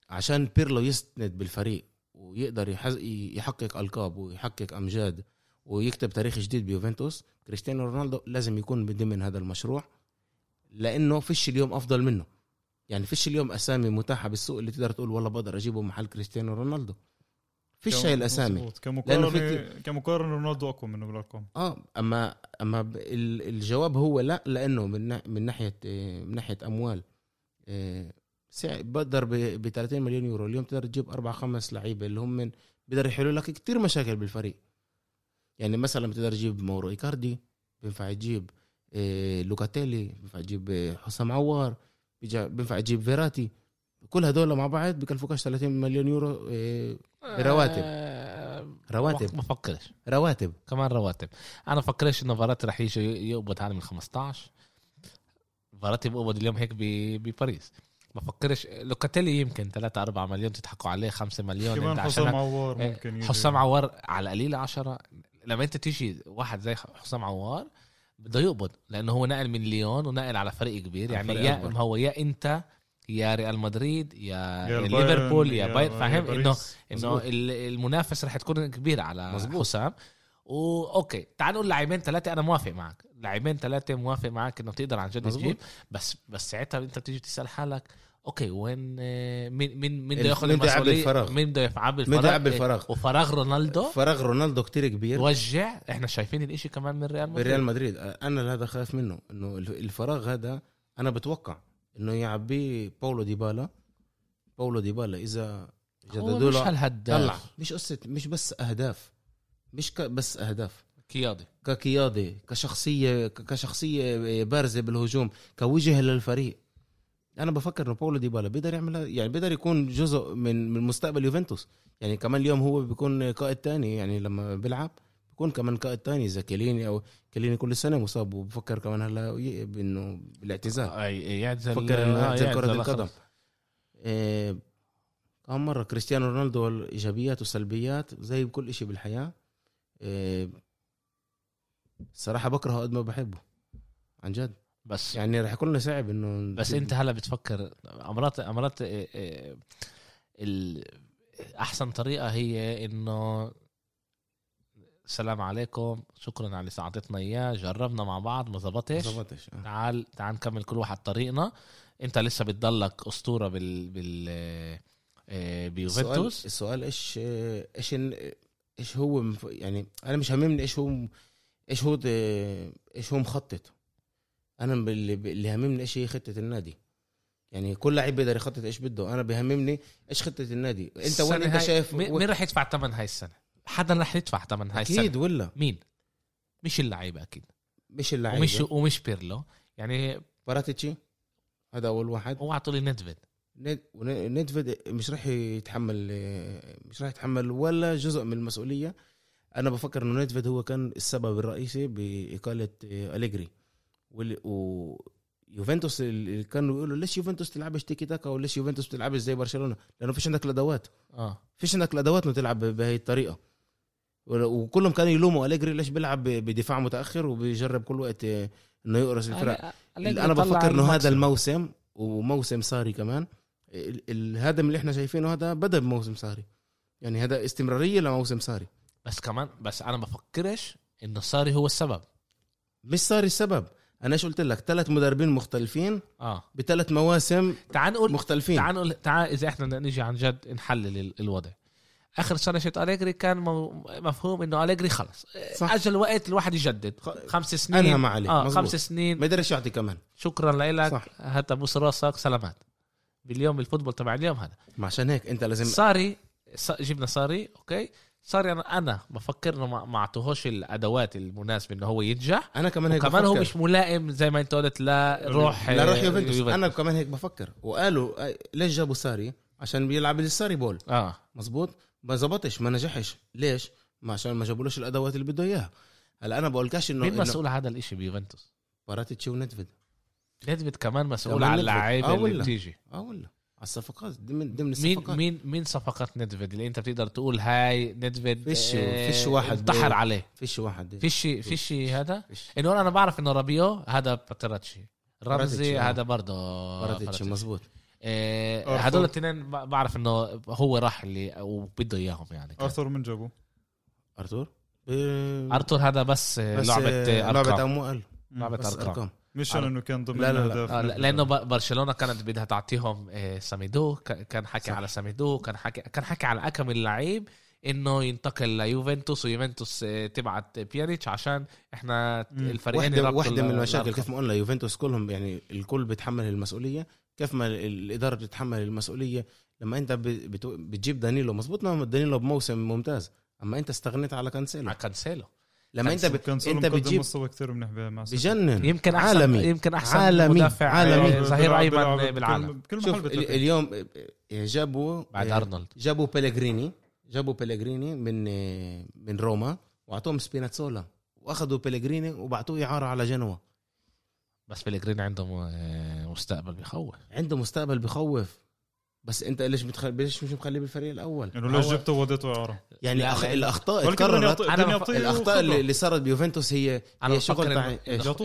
عشان بيرلو يسند بالفريق ويقدر يحز... يحقق ألقاب ويحقق أمجاد ويكتب تاريخ جديد بيوفنتوس كريستيانو رونالدو لازم يكون ضمن هذا المشروع لأنه فيش اليوم أفضل منه. يعني فيش اليوم أسامي متاحة بالسوق اللي تقدر تقول والله بقدر أجيبه محل كريستيانو رونالدو. فيش هاي الأسامي. لأنه كمقارنة كمقارنة رونالدو أقوى منه بالأرقام آه اما أما ب- الجواب هو لا لأنه من من ناحية آه، من ناحية أموال. آه، سع- بقدر ب 30 مليون يورو. اليوم تقدر تجيب أربع خمس لعيبة اللي هم من بيقدر يحلوا لك كتير مشاكل بالفريق. يعني مثلا بتقدر تجيب مورو إيكاردي بينفع تجيب آه، لوكاتيلي بينفع تجيب حسام عوار بينفع تجيب فيراتي. كل هدول مع بعض بكلفوكاش 30 مليون يورو آه، رواتب. آه، رواتب. ما بفكرش رواتب. كمان رواتب. أنا بفكرش إنه فاراتي رح يجي يقبض هذا من 15 فاراتي بقبض اليوم هيك ب- بباريس. بفكرش لوكاتيلي يمكن 3 4 مليون تضحكوا عليه 5 مليون كمان حسام عوار إيه، ممكن يجي. حسام عوار على قليل 10 لما أنت تيجي واحد زي حسام عوار بده يقبض لأنه هو نقل من ليون ونقل على فريق كبير. يعني يا. هو يا أنت يا ريال مدريد يا, يا ليفربول يا بايرن فاهم إنه. إنه مظبوط. ال- المنافس رح تكون كبير على مظبوط. مزبوط. حسام و okay تعال نقول لاعبين ثلاثة أنا موافق معك لاعبين ثلاثة موافق معك إنه تقدر عن جد. تجيب بس بس ساعتها أنت بتيجي تسأل حالك okay وين آه، مين مين مين بده ياخذ مين بده يعبي المسؤولية الفراغ؟ مين بده يعبي بده الفراغ إيه، وفراغ رونالدو فراغ رونالدو كتير كبير وجع إحنا شايفين الإشي كمان من ريال مدريد بريال مدريد أنا هذا خايف منه إنه الف- الفراغ هذا أنا بتوقع إنه يعبيه باولو ديبالا. باولو ديبالا إذا جددوا مش له هالهداف. طلع. مش قصة مش بس أهداف. مش ك- بس أهداف. قيادي كقيادة كشخصية ك- كشخصية بارزة بالهجوم كوجه للفريق. أنا بفكر إنه باولو ديبالا بيقدر يعمل يعني بيقدر يكون جزء من من مستقبل يوفنتوس. يعني كمان اليوم هو بيكون قائد تاني يعني لما بيلعب. بيكون كمان قائد تاني اذا كيليني أو كيليني كل سنة مصاب. وبفكر كمان هلا بإنه بالاعتزال. أي يعزل بفكر إنه آه، يعزل كرة القدم. إيه، كم مرة كريستيانو رونالدو إيجابيات وسلبيات زي بكل شيء بالحياة. إيه، الصراحه بكرهه قد ما بحبه عن جد. بس يعني رح يكون لنا صعب إنه بس أنت هلا بتفكر أمرات أمرات إيه، إيه، ال- أحسن طريقة هي إنه السلام عليكم. شكرا على اللي ساعدتنا إياه. جربنا مع بعض ما زبطش. ظبطش آه. تعال تعال نكمل كل واحد طريقنا. أنت لسه بتضلك أسطورة بال بال آه، بيوفنتوس. السؤال إيش إيش إن- إيش هو يعني أنا مش هممني إيش هو إيش هو إيش هو مخطط. أنا اللي هممني إيش هي خطة النادي. يعني كل لعيب بيقدر يخطط إيش بده. أنا بيهمني إيش خطة النادي. أنت وين أنت شايف مين رح يدفع ثمن هاي السنة؟ حدا رح يدفع ثمن هاي أكيد السنة. ولا؟ مين؟ مش اللعيبة أكيد. مش اللعيبة. ومش ومش بيرلو. يعني باراتيتشي؟ هذا أول واحد. هو اعطوا لي ندفيد مش راح يتحمل مش راح يتحمل ولا جزء من المسؤولية. أنا بفكر إنه ندفيد هو كان السبب الرئيسي بإقالة أليجري. ويوفنتوس اللي كانوا يقولوا ليش يوفنتوس تلعبش تيكي تاكا وليش يوفنتوس تلعبش زي برشلونة؟ لأنه فيش عندك الأدوات. آه. فيش عندك الأدوات إنه تلعب بهي الطريقة. وكلهم كانوا يلوموا أليجري ليش بيلعب ب- بدفاع متأخر وبيجرب كل وقت آه، إنه يقرص الفرق. أنا بفكر إنه هذا الموسم وموسم ساري كمان ال- الهدم اللي إحنا شايفينه هذا بدأ بموسم ساري. يعني هذا استمرارية لموسم ساري. بس كمان بس أنا بفكرش إنه صاري هو السبب. مش ساري السبب. أنا إيش قلت لك؟ ثلاث مدربين مختلفين آه. بثلاث مواسم تعال نقول مختلفين. تعال نقول تعال إذا إحنا بدنا نيجي عن جد نحلل ال- الوضع. آخر سنه شت أليجري كان مفهوم إنه أليجري خلص. صح. أجل وقت الواحد يجدد. خمس سنين. انهى ما عليه مزبوط. خمس سنين. ما يقدرش يعطي كمان. شكرا لك. هات ابوس راسك سلامات. باليوم الفوتبول تبع اليوم هذا. ما عشان هيك أنت لازم صاري جبنا ساري okay؟ ساري أنا أنا بفكر إنه ما أعطوهوش الأدوات المناسبة إنه هو ينجح. أنا كمان هيك وكمان هو. مش ملائم زي ما أنت قلت لا روح لا روح آه، يوفنتوس. أنا كمان هيك بفكر. وقالوا آه، ليش جابوا ساري؟ عشان بيلعب الساري بول. آه. مزبوط ما زبطش ما نجحش. ليش؟ ما عشان ما جابولوش الأدوات اللي بده إياها. هلا أنا بقولكش إنه مين مسؤول على هذا الإشي بيوفنتوس؟ باراتيتشي ونيدفيد نيدفيد كمان مسؤول على نيدفيد. اللعيبة آه اللي. بتيجي. آه ولا؟ على الصفقات ضمن ضمن مين الصفقات. مين مين صفقات نيدفيد؟ اللي أنت بتقدر تقول هاي نيدفيد فيش- آه، فيش واحد انتحر عليه. فيش واحد فيش فيش هذا؟ إنه أنا بعرف إنه رابيو هذا باتراتشي رمزي آه. هذا برضه باراتيتشي. مزبوط. هدول الاثنين بعرف إنه هو راح اللي وبده إياهم يعني كان. أرثر من جابه ارتور ب... ارتور هذا بس, بس لعبة آه، أرقام لعبه اموال لعبة بس أرقام مش إنه كان ضمن لا، لا، لا. آه، نيدفيد. لأنه برشلونة كانت بدها تعطيهم آه، سيميدو كان حكي صح. على سيميدو كان حكي كان حكي على أكم اللعيب إنه ينتقل ليوفنتوس ويوفنتوس آه، تبعت بيانيتش عشان إحنا. الفريقين واحدة واحدة من ال- المشاكل. كيف ما قلنا يوفنتوس كلهم يعني الكل بيتحمل المسؤولية كيف ما ال- الإدارة بتتحمل المسؤولية. لما أنت ب- بتو- بتجيب دانيلو مظبوط دانيلو بموسم ممتاز أما أنت استغنيت على كانسيلو. على كانسيلو. لما أنت ب... كان أنت مقدم بتجيب مستوى كثير منيح. بجنن. يمكن احسن عالمي. يمكن أحسن عالمي. مدافع عالمي. ظهير أيمن بالعالم. كل شوف محل ال- بتلاقيه. اليوم جابوا بعد أرنولد. جابوا بيلغريني جابوا بيلغريني من من روما وأعطوهم سبيناتسولا وأخذوا بيلغريني وبعطوه إعارة على جنوا. بس بلغرين عنده م- مستقبل بخوف عنده مستقبل بخوف بس انت ليش بتخلي ليش مش مخليه بالفريق الأول؟ انه ليش جبته ووديته اعاره يعني أخ... لا، الأخطاء اتكررت. بف- يعطيه الأخطاء. اللي, اللي صارت بيوفنتوس هي أنا هي بفكر شغل انه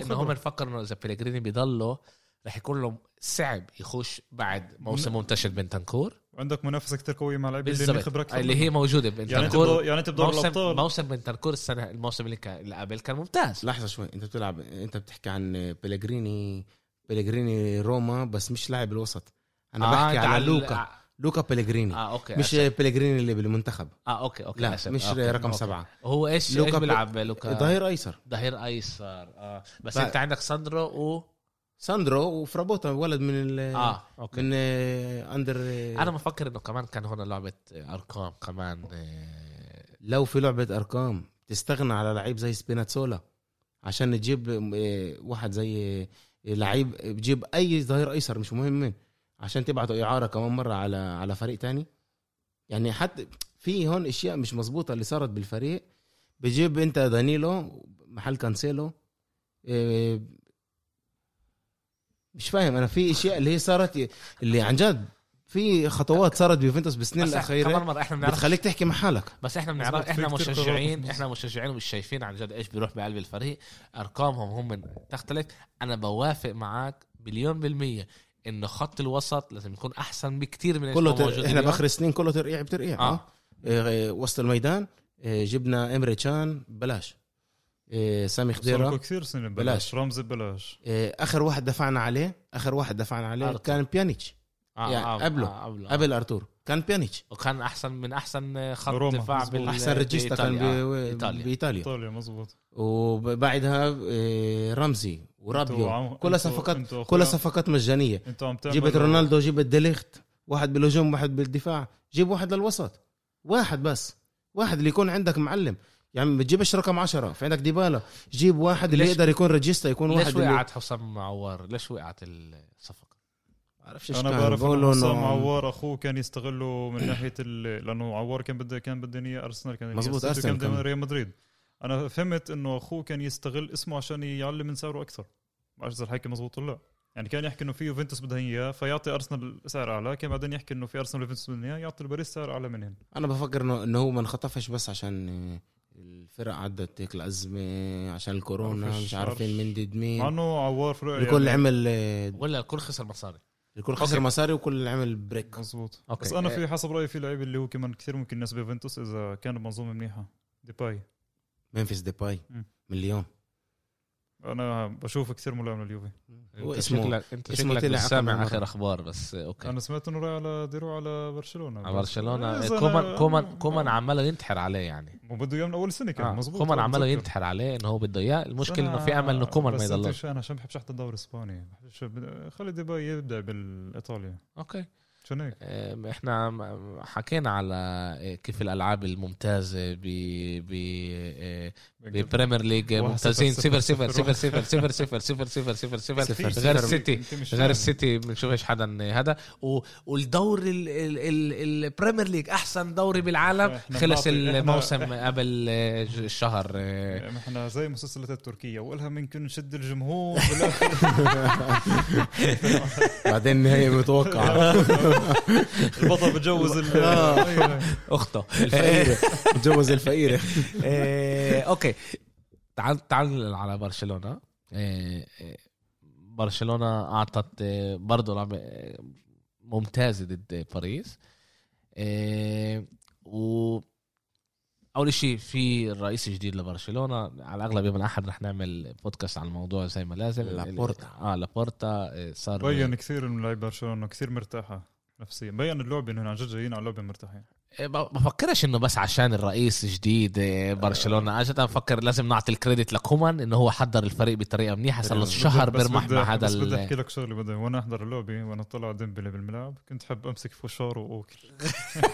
إنه هم. بفكر انه إذا بلغريني بيضله رح يكون له صعب يخش بعد موسم منتشر بنتنكور وعندك منافسة كتير قوية مع لاعبين اللي خبره اللي هي. موجودة. يعني أنت بنتنكور بدور يعني أنت بدور موسم الأبطال. موسم بنتنكور السنة الموسم اللي, كان اللي قبل كان ممتاز. لحظة شوي. أنت بتلعب أنت بتحكي عن بيلغريني بيلغريني روما بس مش لاعب الوسط. أنا آه، بحكي على لوكا. آه, لوكا بيلغريني آه أوكي مش آسف. بيلغريني اللي بالمنتخب. آه أوكي أوكي لا آسف. مش أوكي. رقم أوكي. سبعة. هو إيش لوكا بيلعب لوكا؟ ظهير أيسر. ظهير أيسر آه. بس بقى- أنت عندك ساندرو و ساندرو وفرابوتا ولد من ال آه أوكي. من آه، اندر آه، أنا مفكر إنه كمان كان هنا لعبة أرقام كمان آه، لو في لعبة أرقام تستغنى على لعيب زي سبيناتسولا عشان تجيب آه، واحد زي آه، لعيب بجيب أي ظهير أيسر مش مهم مين عشان تبعته إعارة كمان مرة على على فريق تاني. يعني حتى في هون أشياء مش مزبوطه اللي صارت بالفريق. بجيب أنت دانيلو محل كانسيلو آه، مش فاهم أنا في أشياء اللي هي صارت اللي عن جد في خطوات صارت بيوفنتوس بالسنين بس كمان الأخيرة مرة إحنا بنعرف بتخليك تحكي مع حالك بس إحنا بنعرف إحنا مشجعين. إحنا مشجعين ومش شايفين عن جد إيش بيروح بقلب الفريق أرقامهم هم تختلف أنا بوافق معك مليون بالمية انه خط الوسط لازم يكون أحسن بكتير من كله تر... إحنا. بآخر السنين كله ترقيع بترقيع آه. آه, آه. وسط الميدان آه، جبنا امري تشان بلاش آه، سامي صار خضيرة. كثير سنين بلاش. بلاش. رمزي ببلاش آه، آخر واحد دفعنا عليه آخر واحد دفعنا عليه أرتور. كان بيانيتش. آه يعني آه قبله. آه قبله. قبل أرتور. كان بيانيتش. وكان أحسن من أحسن خط روما، دفاع. بال أحسن regista كان. آه،. إيطاليا. بإيطاليا. إيطاليا مزبوط وبعدها آه، رمزي ورابيو. عم- كلها صفقات كلها صفقات مجانية. جبت رونالدو جبت ديليخت واحد بالهجوم واحد بالدفاع. جيب واحد للوسط. واحد بس. واحد اللي يكون عندك معلم. يعني ما بتجيبش رقم عشرة؟ في عندك ديبالا. جيب واحد اللي يقدر يكون regista يكون واحد ليش وقعت حسام عوار؟ ليش وقعت الصفقة؟ بعرفش إيش أنا. بعرف إنه حسام عوار أخوه كان يستغله من ناحية ال... لأنه عوار كان بده كان بده اياه أرسنال كان السيتي، أرسنال كان. ريال مدريد. أنا فهمت إنه أخوه كان يستغل اسمه عشان يعلي من سعره أكثر. ما بعرف إذا الحكي مزبوط ولا لا. يعني كان يحكي إنه في يوفنتوس بدها إياه فيعطي أرسنال سعر أعلى كان بعدين يحكي إنه في أرسنال ويوفنتوس بدهم إياه يعطي الباريس سعر أعلى منهم. أنا بفكر إنه هو ما انخطفش بس عشان الفرق عدت هيك الازمه عشان الكورونا مش عارفين. مين ضد مع مين انه عوار في رأيي الكل يعني عمل ولا الكل خسر مصاري الكل خسر. مصاري وكل عمل break مزبوط okay. بس أنا إيه. في حسب رأيي في لعيبه اللي هو كمان كثير ممكن الناس بيوفنتوس إذا كان بمنظومه منيحة ديباي ممفيس ديباي. مليون أنا بشوفه كثير ملائم لليوفي. هو اسمه شكلك إنت اسمه شكلك طلع سامع. آخر أخبار بس okay. أنا سمعت إنه رايح على ديرو على برشلونة. على برشلونة. إذا كومان كومان كومان عماله ينتحر عليه يعني. مو بده اياه من أول سنه كان آه. مزبوط كومان عماله. ينتحر عليه إنه هو بده إياه. المشكلة إنه في أمل إنه كومان ما يضلش أنا عشان بحبش حتى الدوري الإسباني. خلي ديباي يبدأ بالإيطاليا. okay. هيك آه، إحنا حكينا على آه، كيف الألعاب الممتازة ب ب آه، ببريمير ليج. ممتازين. صفر صفر صفر صفر صفر صفر صفر صفر صفر صفر غير. السيتي غير. السيتي بنشوفش حدا هذا. و- والدور ال- ال- ال- البريمير ليج أحسن دوري بالعالم خلص الموسم قبل الشهر. إحنا زي المسلسلات التركية. والها ممكن نشد الجمهور. بعدين النهاية متوقعة. البطل بتجوز آه. أخته. الفقيرة. تجوز الفقيرة. آه، أوكي. تعال تعال على برشلونة. آه، برشلونة أعطت برضه لعبه ممتازه ضد باريس. و أول شيء في الرئيس الجديد لبرشلونة. على الأغلب يوم الأحد رح نعمل بودكاست عن الموضوع زي ما لازم. لابورتا. آه لابورتا صار بين كثير من لاعبي برشلونة كثير مرتاحة. نفسيا. بين اللعبة انهم عن جد جايين على اللعبه مرتاحين. إيه، ب- بفكرش إنه بس عشان الرئيس جديد إيه، برشلونة. اجت أنا بفكر لازم نعطي ال credit لكومان إنه هو حضر الفريق بطريقة منيحة. صار له شهر بيرمح مع هذا بس بدي أحكي لك شغلة بدي وأنا أحضر اللعبة وأنا طلع ديمبلي بالملعب. كنت حب أمسك فشار واكل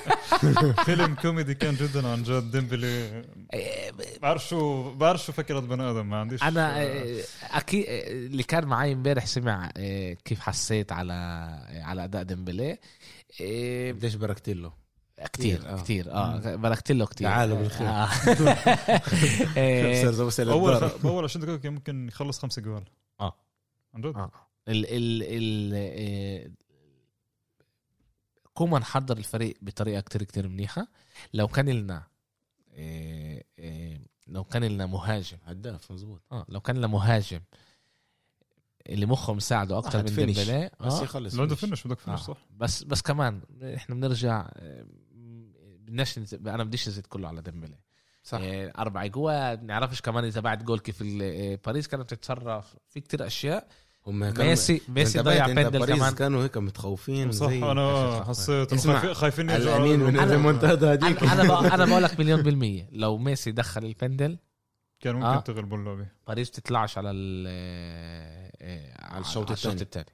فيلم كوميدي كان جدا عن جد. ديمبلي إيه، بعرف شو بعرف شو فكرة بني آدم ما عنديش أنا أكيد اللي كان معي امبارح سمع كيف حسيت على على أداء ديمبلي. قديش باركت له كتير كتير، آه. كتير آه باركت له كتير تعالوا بالخير. آه. إيه، أول. بأول 20 دقيقه كان ممكن يخلص خمسة جوال آه. عن جد آه. ال ال ال إيه، كومان حضر الفريق بطريقة كتير كتير منيحة لو كان لنا إيه، إيه، لو كان لنا مهاجم هداف مزبوط آه لو كان لنا مهاجم اللي مخه مساعده أكتر واحد من. ديمبلي بس آه. يخلص لو عنده finish. بدك finish آه. صح بس بس كمان إحنا بنرجع آه، بدناش أنا بديش ازيد كله على ديمبلي. صح. آه، أربع جوال بنعرفش كمان إذا بعد جول كيف آه، باريس كانت تتصرف. في كتير أشياء. هم كانوا- ميسي ميسي ضيع انت بندل باريس كمان كانوا هيك متخوفين صح زي أنا حسيت اسمع، خايفين- يرجعوا من أنا- الريمونتادا هذيك. أنا أنا بقول أنا لك مليون بالمية. لو ميسي دخل البندل كان ممكن آه. تغلبوا اللعبة. باريس تطلعش على ال آه، آه، على الشوط. الثاني.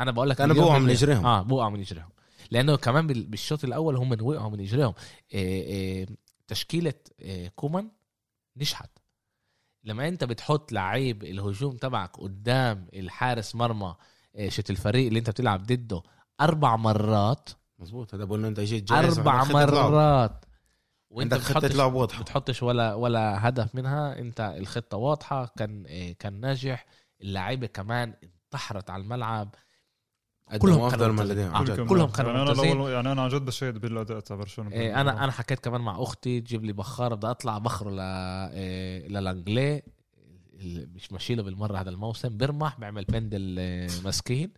أنا بقول لك مليون بوقعوا من. إجريهم. آه بوقعوا من إجريهم. لأنه كمان بال- بالشوط الأول هم وقعوا من إجريهم. آه، آه، تشكيلة آه، كومان نجحت. لما أنت بتحط لعيب الهجوم تبعك قدام الحارس مرمى شت الفريق اللي أنت بتلعب ضده أربع مرات مظبوط. هذا بقول أنت جيت جاهز أربع. مرات. وأنت عندك خطة بتحطش لعب واضحة. بتحطش ولا ولا هدف منها أنت الخطة واضحة. كان كان ناجح. اللعيبة كمان انتحرت على الملعب. كلهم كلهم كانوا أفضل من ممتازين. آه. عن جد. كلهم- كلهم كانوا يعني أنا ممتازين. الأول- يعني أنا عن جد بشهد بالأداء تبع برشلونة إيه، أنا أنا حكيت كمان مع أختي تجيب لي بخار بدي أطلع بخرة ل إيه، للأنجلي مش ماشي له بالمرة هذا الموسم برمح بيعمل بندل إيه، مسكين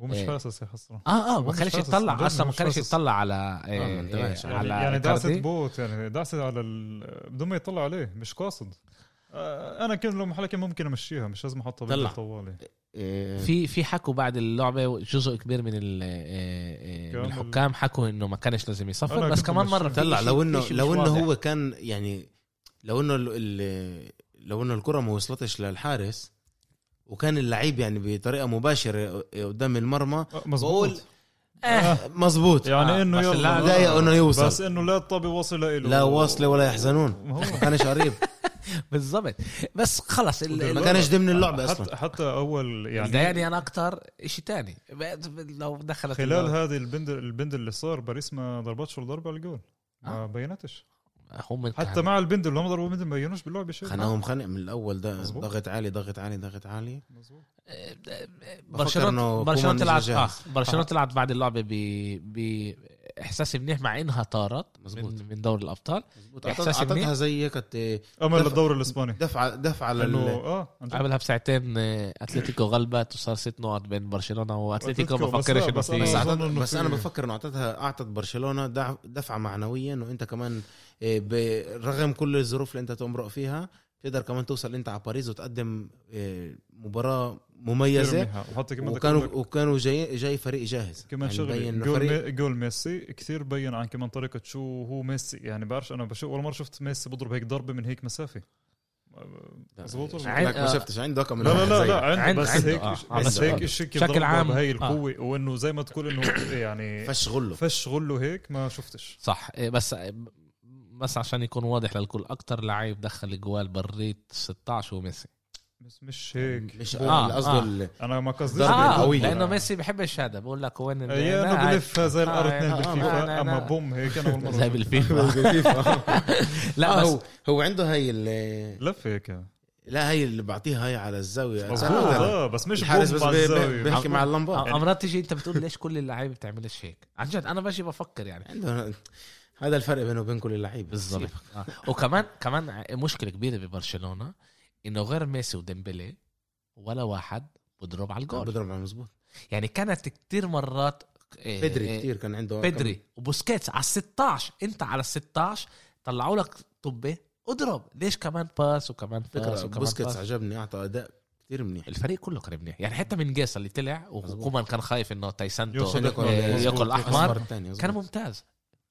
هو مش إيه. حاسس يا حسره آه آه ما كانش حاسس، يطلع أصلا ما كانش حاسس. يطلع على إيه،. إيه، يعني, على يعني إيكاردي. بوت يعني دعسه على ال... بدون ما يطلع عليه مش قاصد آه، أنا كان لو محلك ممكن أمشيها مش لازم احطها طلع. طوالي إيه، في في حكوا بعد اللعبة جزء كبير من ال- آه، آه، من. الحكام حكوا إنه ما كانش لازم يصفر بس كمان مرة في طلع لو انه لو إنه. هو كان يعني لو إنه لو إنه الكرة ما وصلتش للحارس وكان اللعيب يعني بطريقة مباشرة قدام المرمى آه، مزبوط بقول آه. مزبوط يعني آه، انه يلا ضايق إنه يوصل بس إنه لا الطابه واصله له لا واصلة ولا يحزنون ما كانش قريب بالضبط بس خلص ما كانش ضمن اللعبة حتى أصلا حتى أول يعني يعني ضايقني أنا أكتر شيء تاني لو دخلت خلال اللعبة. هذه البند البند اللي صار باريس ما ضربتش ولا ضربة على الجول ما آه. بينتش هم حتى مع البند اللي هم ضربوا بند ما بينوش باللعبه شيء خناهم خنق من الأول ده. ضغط عالي ضغط عالي ضغط عالي مظبوط. برشلونه إنه برشلونة طلعت نزل آه. برشلونة طلعت بعد اللعبة ب باحساس منيح مع إنها طارت مظبوط. من, من دوري الأبطال مظبوط إحساس أعطتها منيح. زي هيك كت- أمل للدوري الإسباني دفعه دفعه انه لل آه. قبلها بساعتين آه، أتلتيكو غلبت وصار ست نقط بين برشلونة وأتلتيكو ما بس فكرش لا، إنه بس في أنا بس, إنه بس في- أنا بفكر إنه اعطتها اعطت برشلونة دفعه معنويه انه انت كمان إيه، برغم كل الظروف اللي إنت تمرق فيها تقدر كمان توصل إنت على باريس وتقدم مباراة مميزة. وكانوا وكانوا جاي جاي فريق جاهز. كمان يعني شغلة جول. جول ميسي. كثير بين عن كمان طريقة شو هو ميسي. يعني بعرفش أنا بشوف اول مرة شفت ميسي بضرب هيك ضربة من هيك مسافة. مظبوط ولا ما شفتش. عنده كم لا لا لا, لا عنده عند- بس عنده، هيك آه. بس بس هيك شيء كيف بشكل عام، آه. القوة. وإنه زي ما تقول إنه يعني فش غله. فش غله هيك ما شفتش. صح. إيه، بس بس عشان يكون واضح للكل أكتر لعيب دخل جوال بريت 16 هو ميسي. بس مش هيك. مش آه، آه قصده آه. أنا ما قصديش آه قوية. لأنه ميسي بحبش هذا بقول لك وين يا لا، انه بلف زي الار آه، اثنين آه، آه، بالفيفا أما. بوم هيك أنا أول مرة زي. بالفيفا. لا هو هو عنده هي ال- لف هيك. لا هي اللي بعطيها هي على الزاوية. مظبوط. آه. آه بس مش الحارس بوم بس بيحكي مع اللمبات. آه، امرات تيجي أنت بتقول ليش كل اللعيبة بتعملش هيك؟ عن جد أنا باجي بفكر يعني. عنده هذا الفرق بينه وبين كل اللعيبة. بالضبط. آه. وكمان كمان مشكلة كبيرة ببرشلونة. إنه غير ميسي وديمبلي ولا واحد بضرب على الجول. بضرب على مزبوط يعني كانت كتير مرات إيه، بدري إيه، كثير كان عنده بدري. وبوسكيتس على ال 16 انت على ال 16 طلعوا لك طبة اضرب. ليش كمان باس وكمان باس فكرة وكمان بوسكيتس باس؟ عجبني أعطى أداء كثير منيح. الفريق كله كان منيح. يعني حتى مينجيسا اللي طلع وكومان كان خايف إنه تايسانتو آه،. ياكل. أحمر. كان ممتاز.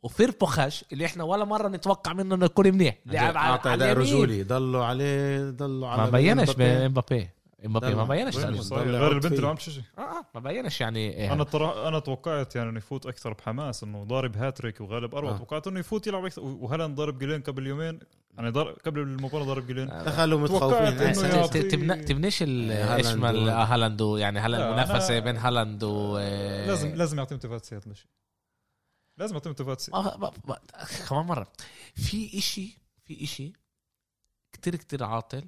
وفيربو خش اللي إحنا ولا مرة نتوقع منه إنه يكون منيح. لعب على, اعطى أداء. رجولي. ضلوا عليه ضلوا على ما بينش مبابي. بامبابي امبابي ما بينش. غير البنت. اللي عم تشجع آه آه، ما بينش يعني. إيه. أنا طرح أنا توقعت يعني إنه يفوت أكثر بحماس إنه ضارب هاتريك وغالب اربعه آه. توقعت إنه يفوت يلعب أكثر. وهالاند ضارب جولين قبل يومين. يعني ضرب قبل المباراة ضارب جولين. دخلوا توقعت متخوفين تبنيش ال- إيه، إيش هالاند آه، يعني هلا لا، المنافسة بين هالاند و آه، لازم لازم يعطيهم تفاتسي هذا الشيء لازم ب- ب- كمان مرة. في إشي في إشي كتير كتير عاطل.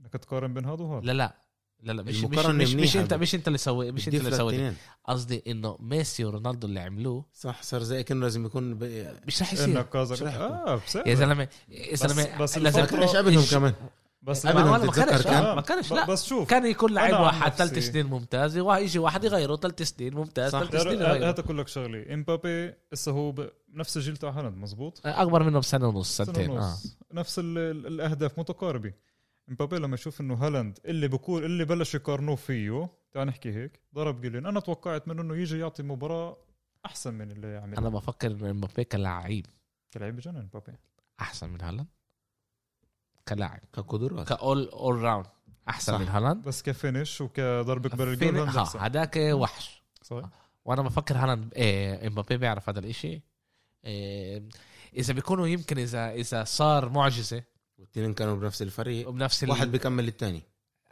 إنك تقارن بين هذا وهذا. لا لا. لا لا مش مش, مش, مش انت بس. مش أنت اللي سوي مش أنت اللي سويت. قصدي إنه ميسي ورونالدو اللي عملوه. صح صار زي كانه لازم يكون ب... مش رح يصير. إنك كازا مش رح يكون. آه يا زلمه يا زلمة بس لازم ابدهم الج- كمان؟ بس قبل ما ما تتذكر كانش كان- آه، ما كانش لا. بس شوف كان يكون لعيب واحد ثلاث سنين ممتاز ويجي واحد يغيره ثلاث سنين ممتاز. ثلاث سنين يغيره. هات أقول لك شغله إمبابي هسه هو بنفس الجيل تاع هالاند مزبوط؟ أكبر منه بسنة ونص سنتين ونص. نفس ال- ال- الأهداف متقاربة. إمبابي لما يشوف إنه هالاند اللي بكون اللي بلش يقارنوه فيه تعال نحكي هيك ضرب جيلين أنا توقعت منه إنه يجي يعطي مباراة أحسن من اللي أنا عمل بفكر إنه إمبابي كلاعب. كلاعب بجنن إمبابي. أحسن من هالاند؟ كلاعب. كقدرات. كاول اول round أحسن صح. من هالاند. بس كفينش الجول هالاند ها، أحسن. هداك وحش. صحيح. وأنا بفكر هالاند إيه إمبابي بيعرف هذا الإشي. إيه إذا بيكونوا يمكن اذا إذا صار معجزة. والاثنين كانوا بنفس الفريق. وبنفس ال... واحد بيكمل الثاني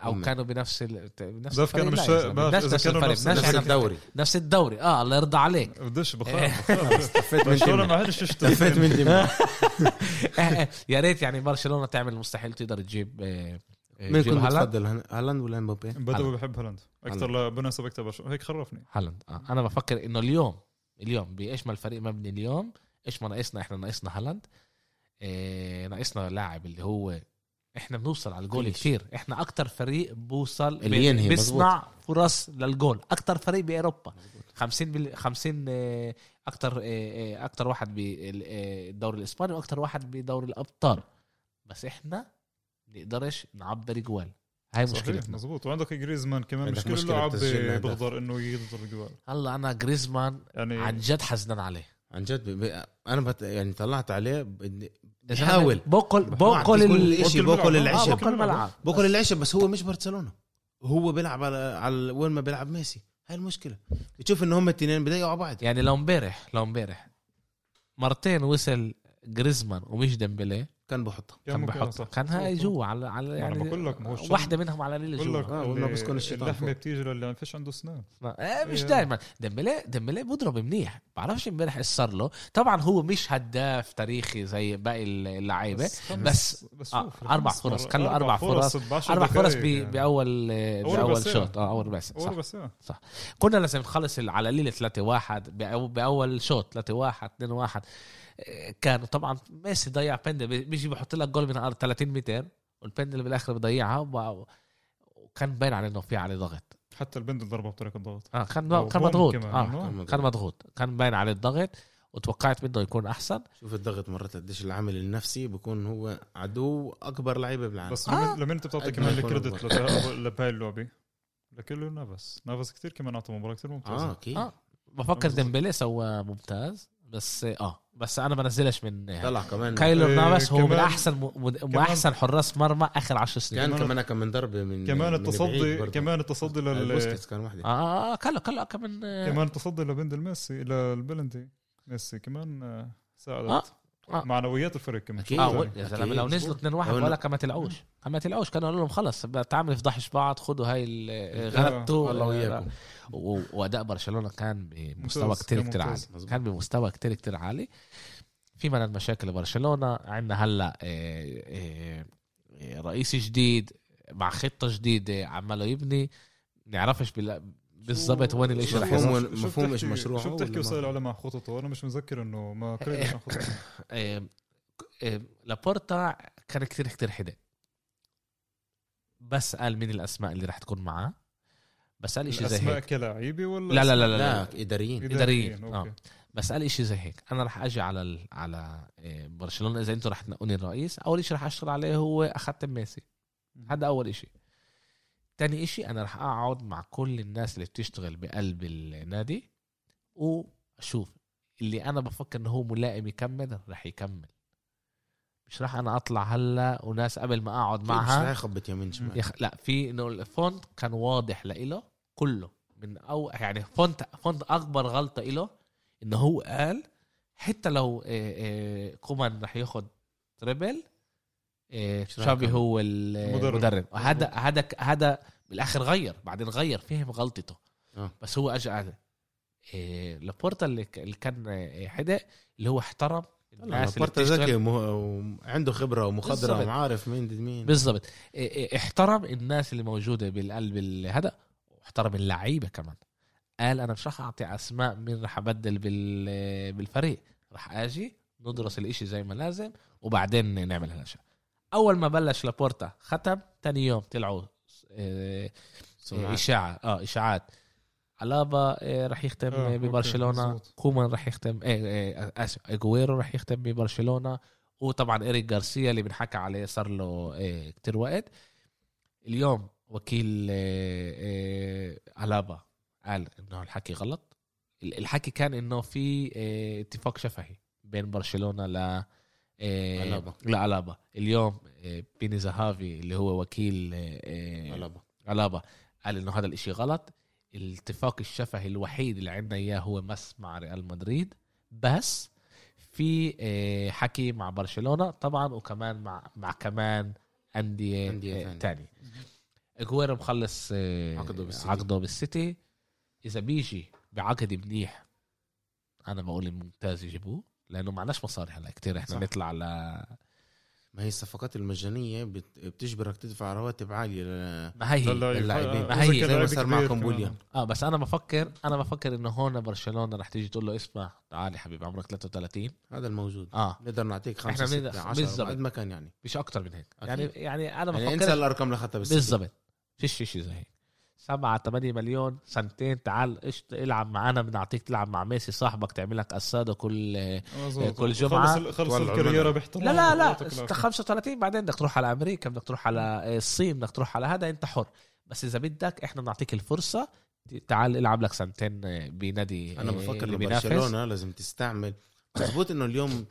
أو هم. كانوا بنفس ال... بنفس ده كانوا الفريق. مش- بدناش إذا نفس كانوا نفس- نفس الدوري. نفس الدوري. آه الله يرضى عليك. إيه. بخاف استفدت من ما استفدت ديما يا ريت يعني برشلونة تعمل المستحيل تقدر تجيب آه، آه، مين كنت بتفضل هالاند ولا امبابي؟ بدو بحب هالاند. أكثر بنسبه أكثر برشلونة. هيك خرفني. هالاند. آه. أنا بفكر إنه اليوم اليوم بإيش ما الفريق مبني اليوم إيش ما ناقصنا إحنا ناقصنا هالاند. إيه ناقصنا لاعب اللي هو إحنا بنوصل على الجول. كثير إحنا أكتر فريق بوصل اللي ينهي، بيصنع فرص للجول. أكتر فريق بأوروبا. 50 بال 50 آه، أكتر آه، آه، أكتر واحد بالدوري الإسباني وأكتر واحد بدوري الأبطال. بس إحنا نقدرش نعبر جوال. هاي مشكلتنا. مزبوط وعندك جريزمان كمان عندك مش كل مشكلة اللاعب الأهداف. بيقدر إنه يضرب الجوال. هلا أنا جريزمان يعني عن جد حزنان عليه. عن جد ب... ب... أنا بت... يعني طلعت عليه بدي- بحاول بوكل بحاول. بوكل كل ال- شيء بوكل بوكل الملعب. آه، العشب بوكل الملعب. بوكل العشب بس هو مش برشلونة. هو بيلعب على على وين ما بيلعب ميسي. هاي المشكلة. بتشوف ان هم الاثنين بيضيعوا بعض. يعني لو امبارح لو امبارح مرتين وصل جريزمان ومش ديمبلي كان بحطها كان ممكن بحط صح. كان هاي صح. جوا على على يعني بقول لك ما هو واحدة منهم على ليلة بقول لك جوا آه، والله بسكن الشيطان اللحمة. بتيجي للي ما فيش عنده اسنان آه مش إيه. دائما ديمبلي ديمبلي بضرب منيح بعرفش امبارح إيش صار له طبعا هو مش هداف تاريخي زي باقي اللعيبة خمس- بس- بس آه، خمس فرص. كان له أربع فرص. أربع فرص يعني. باول بأول. شوط آه أول ربع ساعة. أول صح بس آه. كنا لازم نخلص على ليلة 3 1 بأول شوط 3 1 2 1 كان طبعا ميسي ضيع بندل بيجي بحط لك جول من الأرض 30 متر والبندل بالآخر بضيعها وكان باين عليه إنه في عليه ضغط. حتى البندل ضربه بطريقة ضغط. آه كان أو كان مضغوط. آه؟ كان مضغوط. كان باين عليه الضغط وتوقعت منه يكون أحسن. شوف الضغط مرات قديش العامل النفسي بيكون هو عدو أكبر لعيبة بالعالم. بس آه. لمن لمن انت بتعطي كمان ال credit لبهاي اللعبة. لكله نافس نافس كثير كمان أعطى مباراة كثير آه ممتازه أكيد. آه. بفكر. ديمبلي سوى ممتاز بس آه. بس أنا بنزلش من طلع كمان. كيلور إيه، نافاس هو من أحسن. من احسن حراس مرمى آخر عشر سنين. كان كمان- كمان كم من ضربه من كمان التصدي. كمان التصدي لل كان واحدة آه آه كان كان له كمان آه، كمان التصدي ل פנדל ميسي للبلنتي ميسي كمان آه، ساعدت. آه. آه. معنويات الفريق كمان أكيد. شو آه يعني. يا. زلمة لو نزلوا مظبوط. 2 1 لو ولا كما تلعوش كما تلعوش كانوا قالوا لهم خلص تعمل فضحش بعض خدوا هاي ال- غلبتوا الله آه، وياكم وأداء برشلونة كان بمستوى كتير كتير عالي. كان بمستوى كتير كتير عالي في من المشاكل برشلونه عندنا هلأ آه، آه، آه، رئيس جديد مع خطة جديدة عماله يبني نعرفش بال- بالضبط وين الاشي رح مفهوم يصير مفهوم إيش مشروعه شو بتحكي الإعلام عن خططه؟ أنا مش متذكر إنه ما قريت عن خططه. آه، آه، لابورتا كان كتير كتير حدا بس قال مين الأسماء اللي رح تكون معاه؟ بس قال إشي زي هيك. كلاعيبة ولا لا لا لا لا, لا. إداريين. إداريين، okay. بس قال إشي زي هيك. أنا رح أجي على ال... على آه، برشلونة. إذا أنتم رح تنقوني الرئيس أول إشي رح أشتغل عليه هو اخذت ميسي. هذا أول إشي. تاني إشي أنا رح أقعد مع كل الناس اللي بتشتغل بقلب النادي وأشوف. اللي أنا بفكر انه هو ملائم يكمل رح يكمل. مش رح أنا أطلع هلأ وناس قبل ما أقعد مش معها يخبط يمين شمال. يخ... لأ في إنه الفونت كان واضح لإله كله. من أو يعني فونت فونت أكبر غلطة إله انه هو قال حتى لو كومان رح ياخد treble آه، مش رح شافي يكمل. هو المدرب. المدرب. هذا هذا هذا بالآخر غير بعدين غير فهم غلطته. آه. بس هو اجى قال آه، لابورتا اللي كان آه، حدا اللي هو احترم الناس لابورتا ذكي وعنده خبرة ومخضرة. وعارف مين ضد مين. بالضبط. إيه إيه احترم الناس اللي موجودة بالقلب ال- هذا. واحترم اللعيبة كمان. قال أنا مش راح أعطي أسماء مين راح أبدل بال- بالفريق. راح آجي ندرس الإشي زي ما لازم وبعدين نعمل هالاشياء أول ما بلش لابورتا ختم تاني يوم طلعوا آه، سمعت. إشاعة. آه إشاعات. ألابا آه، رح يختم آه، ببرشلونة. كومان رح يختم آه، آه، اسف اجويرو رح يختم ببرشلونة. وطبعا اريك جارسيا اللي بنحكى عليه صار له آه، كتير وقت. اليوم وكيل آه، آه، ألابا قال إنه الحكي غلط. ال- الحكي كان إنه في آه، اتفاق شفهي بين برشلونة ل آه، ألابا. لألابا اليوم آه، بيني زهافي اللي هو وكيل آه، آه،. ألابا قال إنه هذا الإشي غلط الاتفاق الشفهي الوحيد اللي عندنا إياه هو مس مع ريال مدريد بس في آه، حكي مع برشلونة طبعا وكمان مع مع كمان أندية آه، تانية. تاني أجويرو مخلص آه، عقده بالسيتي. عقده بالسيتي إذا بيجي بعقد منيح أنا بقول ممتاز يجيبوه لأنه معناش مصاري هلا كتير إحنا صح. نطلع ل ما هي الصفقات المجانية بت- بتجبرك تدفع رواتب عالية ل- ما هي للاعب. للاعبين ما هي- زي ما صار معكم بوليان آه بس أنا بفكر أنا بفكر إنه هون برشلونة رح تيجي تقول له اسمع تعال يا حبيبي عمرك 33 هذا الموجود. آه. نقدر نعطيك إحنا خمسة بنقدر- ستة عشرة بالضبط. قد ما كان يعني. مش أكتر من هيك. أكيد. يعني يعني أنا يعني انسى بفكر الأرقام اللي اخذتها بالضبط. فيش شيء زي هيك. 7 8 مليون سنتين تعال اشت العب معنا بنعطيك تلعب مع ميسي صاحبك تعمل لك اساده كل مظبوط. كل جمعة خلص خلص الملعب. باحترام لا لا لا ويعطيك العافية. 35 بعدين بدك تروح على أمريكا بدك تروح على الصين بدك تروح على هذا أنت حر بس إذا بدك إحنا بنعطيك الفرصة تعال العب لك سنتين بنادي أنا بفكر اللي انه بينافس. برشلونه لازم تستعمل مضبوط إنه اليوم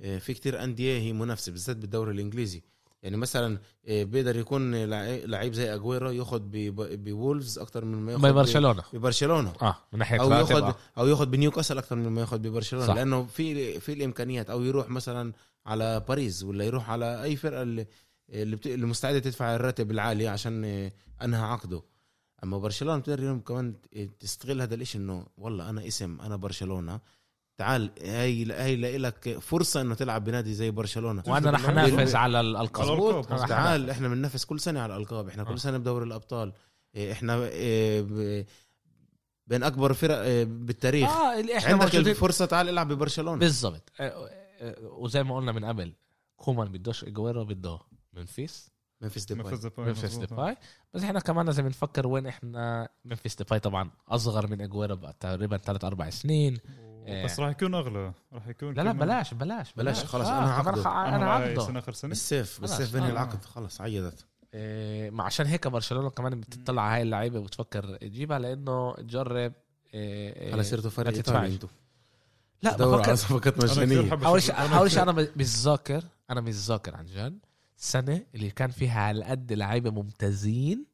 آه، في كتير أندية هي منافسة بالذات بالدوري الإنجليزي يعني مثلا آه، بيقدر يكون لعي- لعيب زي أجويرو ياخذ ب- بولفز أكثر من ما ياخذ ببرشلونه ببرشلونة. آه من ناحية أو آه. أو ياخذ بنيوكاسل أكثر من ما ياخذ ببرشلونة. صح. لأنه في في الإمكانيات. أو يروح مثلا على باريس ولا يروح على أي فرقة اللي اللي, بت... اللي مستعدة تدفع الراتب العالي عشان آه، أنهى عقده. أما برشلونة بتقدر اليوم كمان تستغل هذا الإشي إنه والله أنا اسم أنا برشلونة. تعال هاي هاي لك فرصة إنه تلعب بنادي زي برشلونة. وأنا رح. انافس على الالقاب تعال. إحنا بننافس كل سنة على الألقاب. إحنا آه. كل سنة بدوري الأبطال. إيه، إحنا إيه، بين أكبر فرق إيه، بالتاريخ. آه إحنا عندك الفرصة تعال العب ببرشلونة. بالضبط. آه، آه، وزي ما قلنا من قبل كومان بدوش إجويرو بده ممفيس. ممفيس ديباي. ممفيس. ديباي بس إحنا كمان لازم نفكر وين إحنا ممفيس ديباي طبعا أصغر من إجويرو تقريبا ثلاث أربع سنين. بس راح يكون أغلى راح يكون لا لا بلاش بلاش بلاش، خلص، آه أنا كمان عقده. أنا أنا معي عقده. سنة آخر سنة؟ بالسيف خلاص. بالسيف بنهي آه. العقد خلص عيدت. إيه، ما عشان هيك برشلونة كمان بتطلع على هاي اللعيبة وبتفكر تجيبها لأنه تجرب إيه، إيه، خلص صرتوا فريق ما إيطالي تدفعش. أنتوا لا بفكر على صفقات مجانية. أول شيء أنا أول شيء أنا بتذاكر أنا بتذاكر عن جد السنة اللي كان فيها على قد لعيبة ممتازين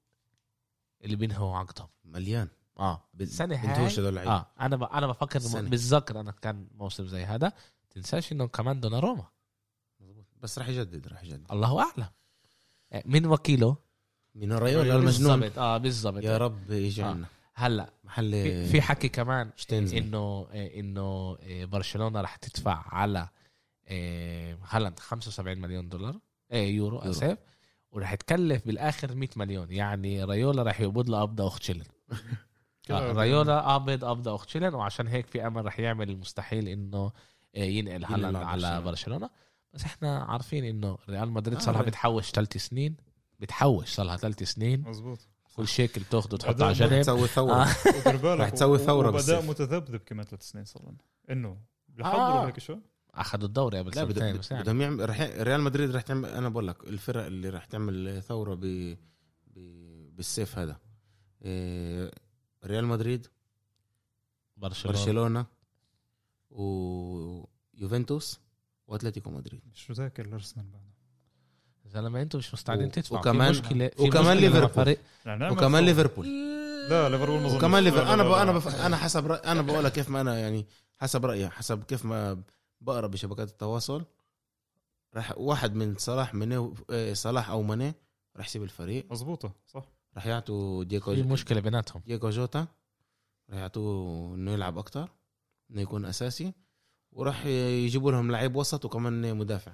اللي بينهوا عقدهم. مليان. آه السنة هاي بنتوش هدول اللعيبه آه أنا ب... أنا بفكر. بتذكر أنا كان موسم زي هذا تنساش إنه كمان دوناروما. مظبوط. بس راح يجدد راح يجدد. الله أعلم. آه، من وكيله؟ من رايولا المجنون بالضبط. آه بالضبط. يا رب يجي آه. هلأ محل في, في حكي كمان. انه إنه برشلونة رح تدفع على هالاند 75 مليون دولار. إيه يورو, يورو. آسف. ورح تكلف بالآخر 100 مليون. يعني رايولا رح يقبض له قبضه أخت رايولا قابض قبضه أخت شيلن وعشان هيك في أمل رح يعمل المستحيل إنه آه، ينقل هالاند على. برشلونة بس إحنا عارفين إنه ريال مدريد آه، صار لها بتحوش ثلاث سنين بتحوش صار لها ثلاث سنين مظبوط كل شيكل تاخده تحطه على جنب تسوي ثورة آه. رح تسوي وبداء بالصيف. متذبذب كمان ثلاث سنين صار لنا إنه. بحضروا هيك شو أخذوا الدوري قبل لا سنتين بد- بس يعني. بدهم يعمل رح ريال مدريد رح تعمل أنا بقول لك الفرق اللي رح تعمل ثورة ب... ب... بالسيف هذا إيه... ريال مدريد برشلونة برشلونة ويوفنتوس وأتلتيكو مدريد شو ذاك الأرسنال بعد زلمة أنتم مش مستعدين تدفعوا وكمان- وكمان مشكلة مع ليفربول. وكمان. ليفربول لا ليفربول ما أظنش. وكمان ليفربول أنا. أنا. أنا حسب رأي... أنا بقولها كيف ما أنا يعني حسب رأيي حسب كيف ما بقرأ بشبكات التواصل راح واحد من صلاح مني إيه، صلاح أو ماني راح يسيب الفريق مظبوطة صح راح يعطوا دييغو في مشكله بيناتهم؟ دييغو جوتا. راح يعطوه إنه يلعب أكتر إنه يكون أساسي وراح يجيبوا لهم لعيب وسط وكمان مدافع.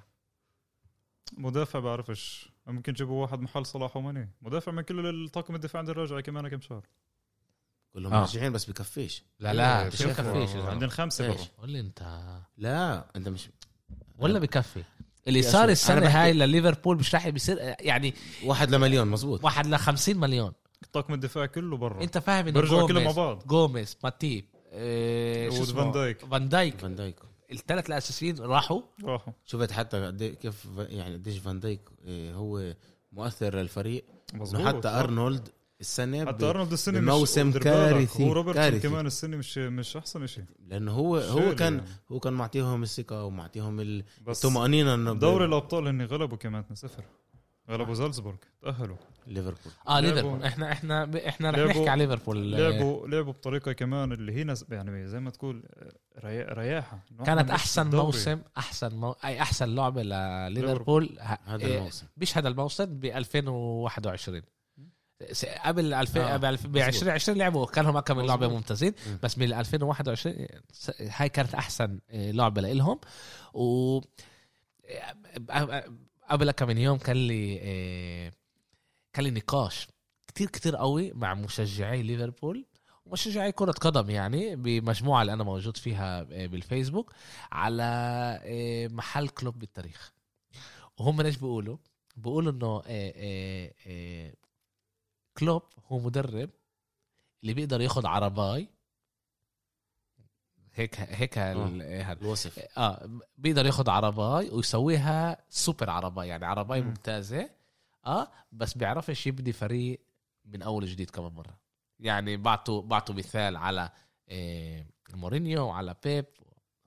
مدافع بعرفش. ممكن يجيبوا واحد محل صلاح وماني. مدافع من كل الطاقم الدفاع عند الراجع كمان كم شهر. كلهم آه. راجعين بس بكفيش. لا لا إيه، مش بكفيش. عندنا خمسة؟ برا قول لي أنت. لا أنت مش ولا بكفي. اللي صار السنة هاي لليفربول مش راح بيصير يعني واحد لمليون مزبوط واحد ل 50 مليون. طاقم الدفاع كله برا. أنت فاهم إنه بيرجعوا كلهم مع جوميز بعض. جوميز ماتيب إيه شو هو اسمه؟ فان دايك. فان دايك. فان دايك. الثلاث الأساسيين راحوا. راحوا. شفت حتى قد كيف يعني قديش فان دايك إيه، هو مؤثر للفريق. مظبوط. حتى أرنولد السنة حتى ب- أرنولد السنة بموسم مش كارثي، هو روبرتسون كارثي. كمان السنة مش مش أحسن شيء لأنه هو هو كان يعني. هو كان معطيهم الثقة ومعطيهم ال- بس الطمأنينة إنه ب- دوري الأبطال هن غلبوا كمان 2-0 غلبوا زالزبورغ. تأهلوا. ليفربول. آه ليفربول. إحنا إحنا إحنا رح لعبوا- نحكي على ليفربول. لعبوا لعبوا بطريقة كمان اللي هي نز... يعني زي ما تقول ريا... رياحة. كانت أحسن دوري. موسم أحسن مو... أي أحسن لعبة لليفربول. ه- هذا إيه، الموسم. مش هذا الموسم ب 2021 س- قبل 2000 آه، قبل ب 2020 لعبوا كان لهم كم لعبة. ممتازين مم. بس من 2021 س- هاي كانت أحسن آه، لعبة لإلهم و قبل كم من يوم كان لي آه، كان لي نقاش كتير كتير قوي مع مشجعي ليفربول ومشجعي كرة قدم يعني بمجموعة اللي أنا موجود فيها آه، بالفيسبوك على آه، محل كلوب بالتاريخ وهم إيش بيقولوا؟ بيقولوا آه، آه، آه، كلوب هو مدرب اللي بيقدر ياخد عرباي. هيك هيك ال- هاد- الوصف. آه بيقدر ياخد عرباي ويسويها سوبر عرباي يعني عرباي مم. ممتازة. آه بس بيعرفش يبني فريق من أول جديد كمان مرة. يعني بعطوا بعطوا مثال على آه مورينيو وعلى بيب.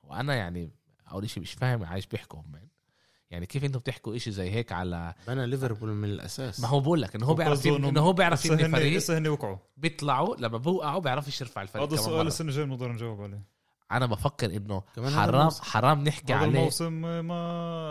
وأنا يعني أول شيء مش فاهم عايش بيحكوا هم. يعني كيف أنتم بتحكوا إشي زي هيك على بنى ليفربول من الأساس. ما هو بقول لك إنه هو بيعرف إنه هو بيعرف يبني فريق. هسه هن وقعوا. بيطلعوا لما بوقعوا بيعرفش يرفع الفريق هذا السؤال. السنة الجاية بنقدر نجاوب عليه. أنا بفكر إنه كمان هذا حرام الموسم. حرام نحكي هذا عليه. الموسم ما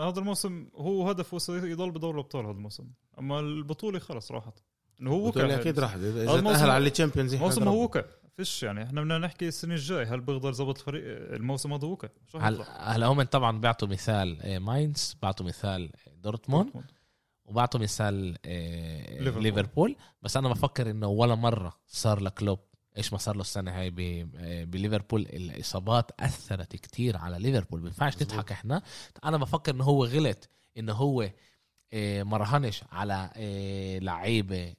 هذا الموسم هو هدفه يضل بدور الأبطال هذا الموسم. أما البطولة خلص راحت. إنه هو وقع. أكيد راح هذا اذا تأهل على ال Champions الموسم هو وقع. فيش يعني إحنا بدنا نحكي السنة الجاي هل بيقدر يظبط الفريق الموسم هذا هلا؟ هلا هم طبعا بيعطوا مثال آه، ماينز بيعطوا مثال دورتموند وبعطوا مثال آه، ليفربول. ليفربول بس أنا بفكر إنه ولا مرة صار لكلوب إيش ما صار له السنة هاي آه، بليفربول الإصابات أثرت كتير على ليفربول ما ينفعش مظبوط. نضحك إحنا أنا بفكر إنه هو غلط إنه هو ما رهنش على لعيبة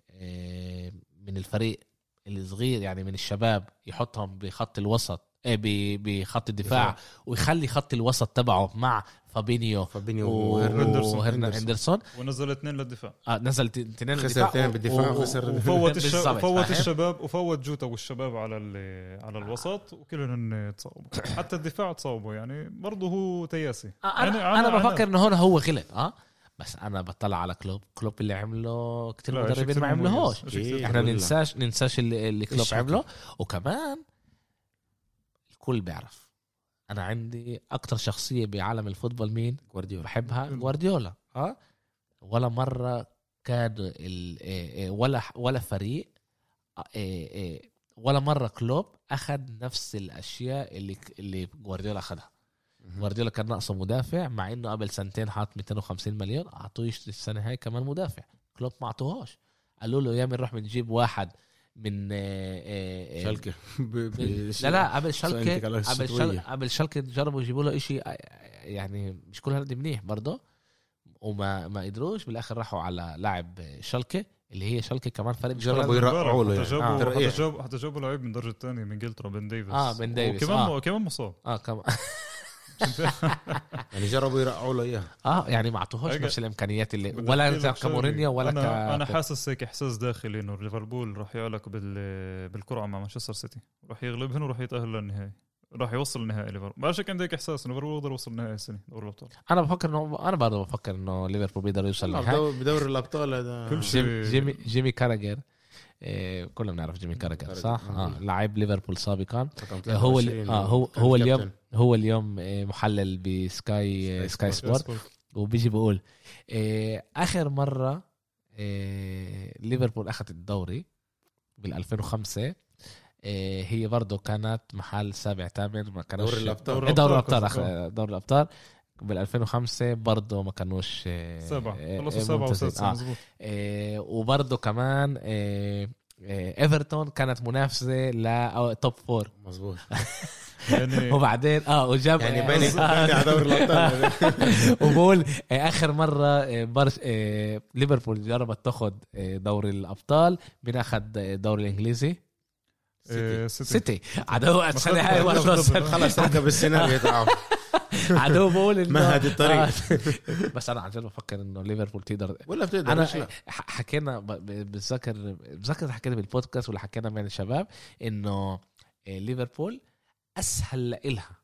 من الفريق الصغير يعني من الشباب يحطهم بخط الوسط ب- بخط الدفاع دفاع. ويخلي خط الوسط تبعه مع فابينيو فابينيو وهندرسون. وهرنا هندرسون ونزل اثنين للدفاع. آه نزل ت- تنين خسر اثنين بالدفاع و- و- وخسر- وفوت الش... بالضبط، وفوت؟ الشباب وفوت جوتا والشباب على ال... على الوسط وكلهم تصاوبوا حتى الدفاع تصاوبوا يعني برضه هو تياسي. آه، أنا يعني أنا أنا- بفكر إنه هون هو غلط آه؟ بس أنا بطلع على كلوب كلوب اللي عمله كتير مدربين ما. عملوهوش. إحنا. ننساش ننساش اللي, اللي كلوب عمله. وكمان الكل بيعرف. أنا عندي أكتر شخصية بعالم الفوتبول مين؟ جوارديولا. بحبها جوارديولا. آه؟ ولا مرة كان ال- إيه إيه ولا ولا فريق آه، إيه ولا مرة كلوب اخذ نفس الأشياء اللي اللي جوارديولا اخذها جوارديولا كان ناقصه مدافع مع إنه قبل سنتين حاط 250 مليون أعطوه يشتري السنة هاي كمان مدافع. كلوب ما أعطوهوش. قالوا له يا بنروح بنجيب واحد من آه، آه، آه، شالكة. ب- لا لا قبل انتقال قبل الشتوية. شل... قبل شلكة جربوا يجيبوا له إشي آه، يعني مش كل هالقد منيح برضه. وما ما قدروش. بالآخر راحوا على لاعب شلكة اللي هي شالكه كمان فريق جربوا يرقعوا له حتى يعني. جابوا. حتى جابوا حتى جابوا لعيب من الدرجه الثانية من إنجلترا بن ديفيس. آه، بن ديفيس، وكمان آه. كمان مصاب. آه كمان. يعني جربوا يرقعوا له إياها. آه يعني ما أعطوهوش أجا- نفس الإمكانيات اللي ولا كمورينيو ولا أنا ك أنا حاسس هيك إحساس داخلي إنه ليفربول راح يعلق بال بالقرعه مع مانشستر سيتي. راح يغلبهم وراح يتأهل للنهائي. راح يوصل النهائي ليفربول بعرفش هيك عندي هيك إحساس إنه ليفربول يقدر يوصل النهائي السنة دوري الأبطال. أنا بفكر انه أنا برضه بفكر إنه ليفربول بيقدر يوصل بدور- بدوري الأبطال هذا. جيمي, جيمي كاراجر إيه كلنا بنعرف جيمي كاراجر، صح؟ آه. آه لاعب ليفربول سابقا هو 23 ال- آه، هو- كان هو. اليوم هو اليوم إيه، محلل بسكاي سكاي سبورت وبيجي بقول إيه آخر مرة إيه ليفربول أخذت الدوري بال 2005 إيه هي برضه كانت محل سابع ثامن ما كانوش دوري الأبطال. دوري الأبطال دوري الأبطال. بال 2005 برضه ما كانوش إيه، سبعة. إيه، خلصوا سبعة ممتازين. وستة آه. مزبوط إيه وبرضه كمان آه، إيفرتون كانت منافسة ل top four مزبوط يعني وبعدين آه وجاب يعني آه، آه، باني على دوري الأبطال. وبقول آه، آخر مرة آه، برش آه، ليفربول جربت تاخذ آه، دوري الأبطال مين اخذ آه، الدوري الإنجليزي؟ آه، سيتي. سيتي. عدو السنة هاي خلص- ركب السيناريو. تاعه عدو بقول انه مهد الطريق. آه. بس أنا عن جد بفكر إنه ليفربول تقدر ولا بتقدر أنا حكينا ب- ب- بتذكر بتذكر حكينا بالبودكاست ولا حكينا بين الشباب إنه آه، ليفربول أسهل لإلها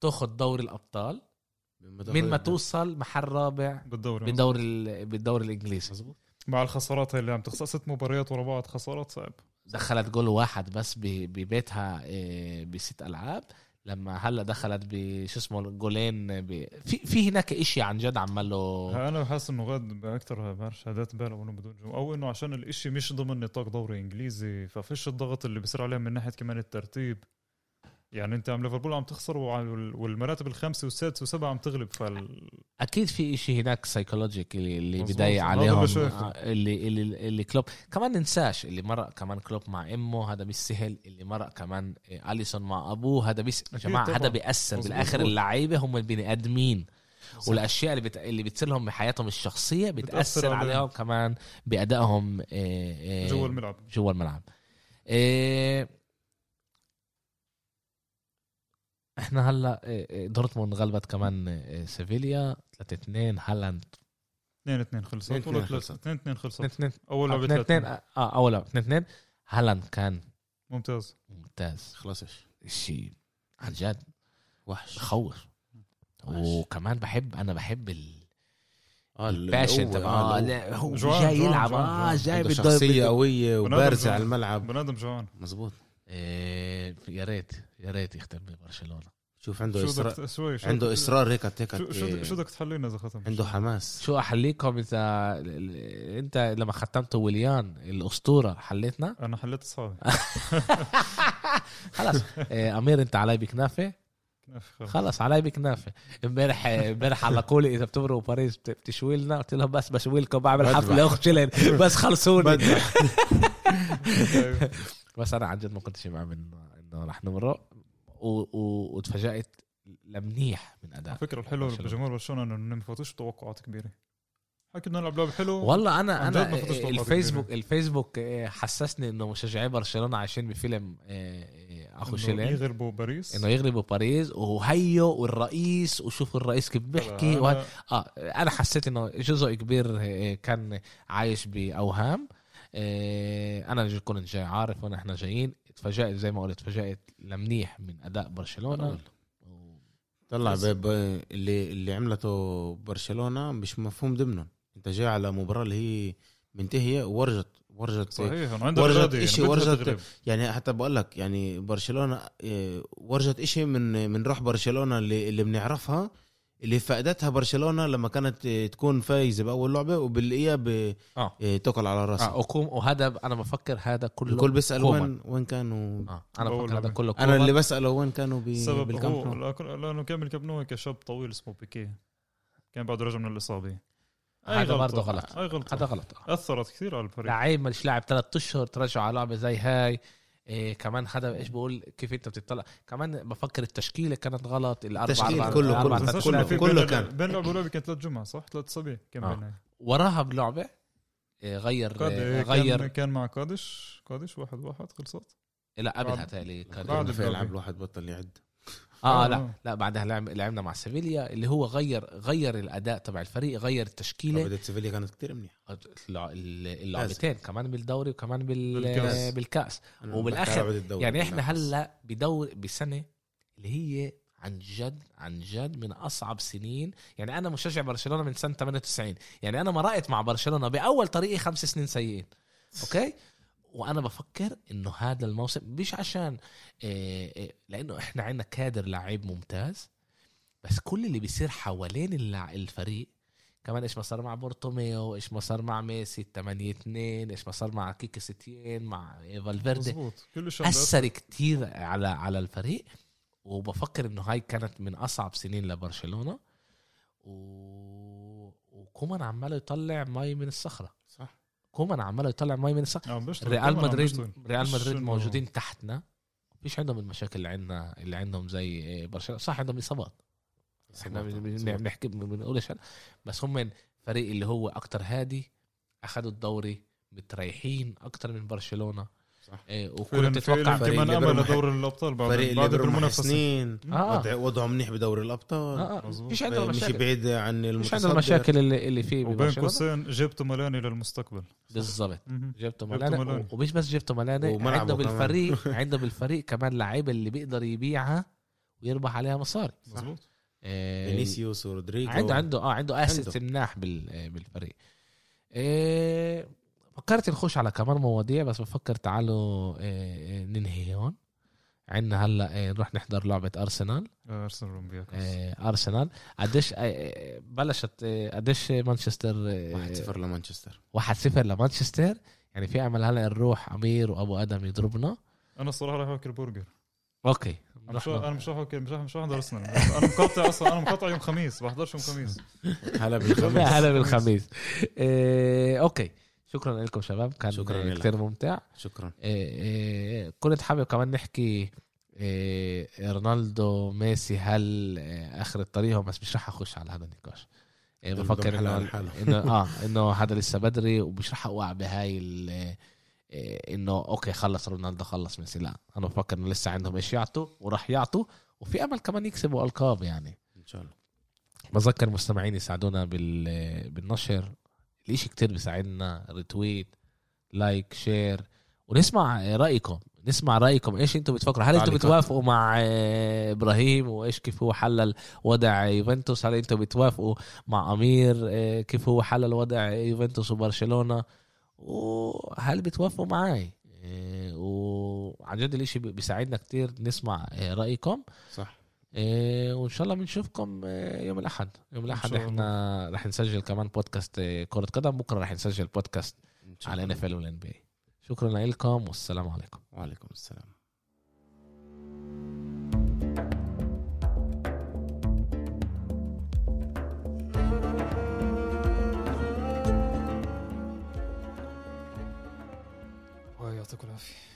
تاخذ دوري الأبطال من ما توصل محل رابع بالدوري بالدوري ال- بالدوري الإنجليزي. مزبوط مع الخسارات اللي عم تخسر ست مباريات ورا بعض خسارات صعب. دخلت جول واحد بس ب- ببيتها آه، بست ألعاب. لما هلا دخلت بشو اسمه جولين ب... في في هناك إشي عن جد عمل له أنا حاسس إنه غاد باكثر بعرف شهادات بالغ انه بدون جمهور. أو إنه عشان الإشي مش ضمن نطاق دوري إنجليزي ففيش الضغط اللي بصير عليهم من ناحية كمان الترتيب. يعني انت عم ليفربول عم تخسر والمراتب الخامسة والسادسة والسابعة عم تغلب فال أكيد في إشي هناك سايكولوجيك اللي, اللي هذا عليهم اللي. آه، اللي اللي اللي كلوب كمان ننساش اللي مرق كمان كلوب مع إمه هذا مش سهل اللي مرق كمان آه، أليسون مع أبوه هذا بس يا جماعة. هذا بيأثر. بالآخر اللعيبة هم البني آدمين والأشياء اللي بت... اللي بتصير لهم بحياتهم الشخصية بتأثر بتأثر عليهم. عليهم كمان بأدائهم آه، جوا الملعب جوا الملعب إيه إحنا هلا إيه، إيه، دورتموند غلبت كمان إيه، سيفيليا 3 2 هالاند 2 2 خلصت. 2-2 ولا خلصت. 2 2 خلصت. 2 2 أول لعبة 2 2 2 آه أول 2 2 هالاند كان ممتاز. ممتاز. خلصش شيء عن جد. وحش. بخوف. وكمان بحب أنا بحب ال آه ال passion القوة، تبع آه، آه. لا، هو جاي يلعب. آه. جاي بده شخصية قوية بنادم وبارزة جوعان. على الملعب. بنادم جوعان مزبوط يا ريت يا ريت يختم ببرشلونة. شوف عنده شو إصرار بدك شوي شو عنده إصرار هيك هيك شو بدك تحلينا إذا ختم؟ عنده حماس. شو أحليكم إذا أنت لما ختمتوا ويليان الأسطورة حليتنا؟ أنا حليت اصحابي خلص إيه، أمير أنت علي بكنافه خلص. علي بكنافه امبارح امبارح علقوا لي إذا بتمروا باريس بت- بتشوي لنا قلت لهم بس بشوي لكم بعمل. حفلة اخت بس خلصوني. بس أنا عن جد ما كنتش مؤمن انه إنه رح نمرق. و- و- وتفاجأت لمنيح من أداء على فكرة الحلو برشلونة. بجمهور برشلونة إنه ما فاتوش توقعات كبيرة. حكي بدنا نلعب لعب حلو. والله أنا أنا فتش توقعات الفيسبوك الفيسبوك إيه، حسسني إنه مشجعي برشلونة عايشين بفيلم إيه، إيه، أخو شيلين. يغلبوا باريس. إنه يغلبوا باريس وهيو والرئيس وشوفوا الرئيس كيف بيحكي. أنا- آه أنا حسيت إنه جزء كبير كان عايش بأوهام. أنا ج- كنت جاي عارف وين إحنا جايين. تفاجأت زي ما قلت تفاجأت لمنيح من أداء برشلونة. طلع ب- ب- اللي اللي عملته برشلونة مش مفهوم ضمنهم أنت جاي على مباراة اللي هي منتهية ورجت ورجت صحيح أنا ورجت يعني بدها ورجت-. يعني حتى بقول لك يعني برشلونة إيه، ورجت إشي من من روح برشلونة اللي اللي بنعرفها. اللي فقدتها برشلونة لما كانت إيه، تكون فايزة بأول لعبة وبالإياب إيه، آه. إيه، تقل على راسها. آه وكوم وهذا أنا بفكر هذا كله الكل بيسأل كومان. وين وين كانوا. آه أنا بفكر هذا. كله أنا كومان. اللي بسأله وين كانوا ب- السبب بالكامب هو لأنه كان بالكامب نو هيك شاب طويل اسمه بيكي كان بعده رجع من الإصابة. هذا برضه غلط. هذا غلط. أثرت كثير على الفريق. لعيب مش لاعب ثلاث أشهر ترجع على لعبة زي هاي. إيه كمان هذا إيش بقول كيف أنت بتطلع كمان بفكر التشكيله كانت غلط الاربعه التشكيل كله- كله. كله بين- كان. بين لعبه ولعبه كانت ثلاث جمعة صح؟ ثلاث اسابيع كان آه. بينها وراها بلعبة إيه غير إيه كان, غير كان مع قادش قادش واحد واحد خلصت لا قبلها تالي كان بعد كان. يلعب الواحد بطل يعد آه آه. لا لا بعدها لعب لعبنا مع سيفيليا اللي هو غير غير الأداء تبع الفريق غير التشكيلة. بدأت سيفيليا كانت كتير منيح اللع- اللعبتين كمان بالدوري وكمان بال... بالكأس. بالكأس. الدوري يعني إحنا. هلأ بدور بسنة اللي هي عن جد عن جد من أصعب سنين. يعني أنا مشجع برشلونة من سنة 98 يعني أنا مرقت مع برشلونة بأول طريقي خمس سنين سيئين. okay؟ وأنا بفكر إنه هذا الموسم مش عشان إيه إيه لأنه إحنا عندنا كادر لعيب ممتاز بس كل اللي بيصير حوالين الفريق كمان إيش ما صار مع بارتوميو إيش ما صار مع ميسي 8 2 إيش ما صار مع كيكي سيتين مع فالفيردي أثر كتير على على الفريق وبفكر إنه هاي كانت من أصعب سنين لبرشلونة و... وكومان عمال يطلع مي من الصخرة. صح. كومان عمال يطلع مي من بيشتغل ريال مدريد. ريال مدريد موجودين تحتنا. فيش عندهم المشاكل اللي عندنا اللي عندهم زي إيه، برشلونة. صح عندهم إصابات. إحنا بن- بن- بنحكي بن- بنقولش. بس هم فريق اللي هو أكتر هادي اخذوا الدوري متريحين أكتر من برشلونة. صح. إيه وكنت تتوقع فريق كمان أمل لدور الأبطال بعد فريق بعد المنافسة سنين آه. وضع- وضعه منيح بدوري الأبطال آه آه. مظبوط. فيش عندهم مش بعيد عن مش عندهم المشاكل اللي, اللي فيه وبين قوسين جبتوا ملاني للمستقبل بالضبط. جبته جبته ملاني. ومش بس جبته ملاني عنده. بالفريق عنده بالفريق كمان لعيبه اللي بيقدر يبيعها ويربح عليها مصاري مظبوط إيه، فينيسيوس ورودريجو عنده عنده آه عنده اسيت عنده. مناح بال بالفريق إيه فكرت نخش على كمان مواضيع بس بفكر تعالوا إيه ننهي هون. عندنا هلأ إيه نروح نحضر لعبة أرسنال. آه، أرسنال أولمبياكوس أرسنال. قديش بلشت قديش مانشستر إيه 1-0 لمانشستر. 1-0 لمانشستر. يعني في أمل هلأ نروح أمير وأبو آدم يضربنا. أنا الصراحة راح اكل برجر okay. أنا مش أنا مش اكل مش مش احضر أرسنال. أنا مقاطع أصلا أنا مقاطع يوم خميس بحضرش يوم خميس. هلا بالخميس. لا هلا بالخميس. okay. شكرا لكم شباب كان شكراً. كثير ممتع. شكرا. إيه إيه كنت حابب كمان نحكي إيه رونالدو ميسي هل آخر الطريق بس مش رح أخش على هذا النقاش. بفكر انه. انه آه إنه هذا لسه بدري ومش رح أوقع بهاي إنه أوكي خلص رونالدو خلص ميسي. لا أنا بفكر إنه لسه عندهم إيش يعطوا وراح يعطوا وفي أمل كمان يكسبوا ألقاب يعني. إن شاء الله. بذكر مستمعين يساعدونا بال بالنشر. الاشي كتير بيساعدنا؟ retweet like share ونسمع رأيكم نسمع رأيكم. إيش أنتم بتفكروا؟ هل أنتم. بتوافقوا مع إبراهيم؟ وإيش كيف هو حلل وضع يوفنتوس؟ هل أنتم بتوافقوا مع أمير؟ آه، كيف هو حلل وضع يوفنتوس وبرشلونة؟ وهل بتوافقوا معي آه، وعن جد الاشي بيساعدنا كتير نسمع آه، رأيكم. صح. وإن شاء الله بنشوفكم إيه، يوم الأحد. يوم الأحد إحنا رح نسجل كمان بودكاست إيه، كرة قدم. بكرة رح نسجل بودكاست على ان. اف ال والان بي شكرا لكم والسلام عليكم. وعليكم السلام. يعطيكم العافية.